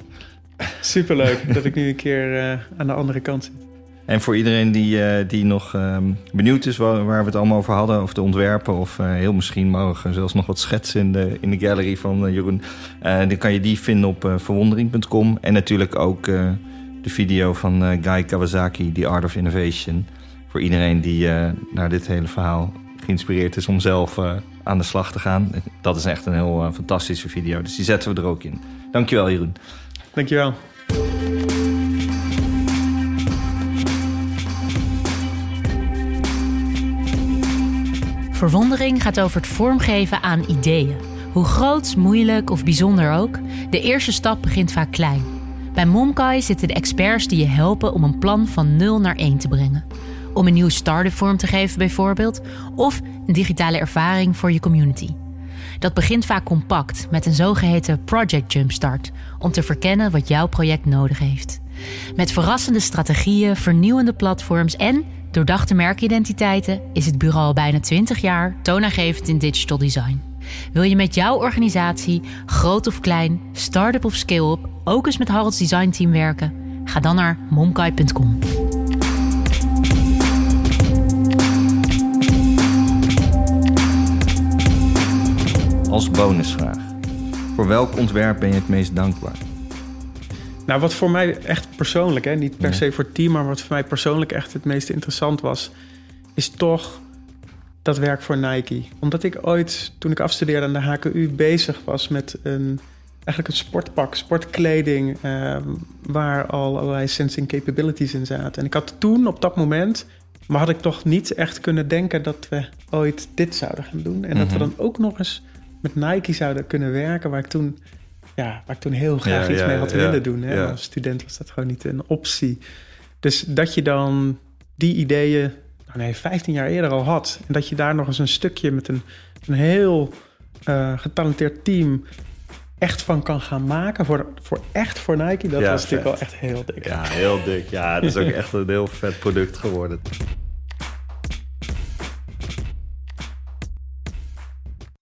Superleuk dat ik nu een keer uh, aan de andere kant zit. En voor iedereen die, uh, die nog uh, benieuwd is waar, we het allemaal over hadden, of de ontwerpen, of uh, heel misschien mogen zelfs nog wat schetsen in de, in de gallery van Jeroen, dan kan je die vinden op verwondering.com. En natuurlijk ook de video van Guy Kawasaki, The Art of Innovation. Voor iedereen die naar dit hele verhaal geïnspireerd is om zelf aan de slag te gaan. Dat is echt een heel fantastische video, dus die zetten we er ook in. Dankjewel, Jeroen. Dankjewel. Verwondering gaat over het vormgeven aan ideeën. Hoe groot, moeilijk of bijzonder ook, de eerste stap begint vaak klein. Bij Momkai zitten de experts die je helpen om een plan van 0 naar 1 te brengen. Om een nieuwe start-up vorm te geven bijvoorbeeld, of een digitale ervaring voor je community. Dat begint vaak compact met een zogeheten Project Jumpstart om te verkennen wat jouw project nodig heeft. Met verrassende strategieën, vernieuwende platforms en doordachte merkidentiteiten is het bureau al bijna 20 jaar toonaangevend in digital design. Wil je met jouw organisatie, groot of klein, start-up of scale-up, ook eens met Harolds Design Team werken? Ga dan naar momkai.com. Als bonusvraag. Voor welk ontwerp ben je het meest dankbaar? Nou, wat voor mij echt persoonlijk, hè, niet per se voor het team, maar wat voor mij persoonlijk echt het meest interessant was, is toch dat werk voor Nike. Omdat ik ooit, toen ik afstudeerde aan de HKU, bezig was met een, eigenlijk een sportpak, sportkleding, eh, waar al allerlei sensing capabilities in zaten. En ik had toen op dat moment, maar had ik toch niet echt kunnen denken dat we ooit dit zouden gaan doen. En dat we dan ook nog eens met Nike zouden kunnen werken, waar ik toen ja, waar ik toen heel graag Ja, iets ja, mee had willen doen. Hè? Als student was dat gewoon niet een optie. Dus dat je dan die ideeën, nou nee, 15 jaar eerder al had. En dat je daar nog eens een stukje met een, een heel eh, getalenteerd team echt van kan gaan maken. Voor, voor echt voor Nike, dat Ja, was natuurlijk wel echt heel dik. Ja, heel dik. Ja, het is ook (laughs) echt een heel vet product geworden.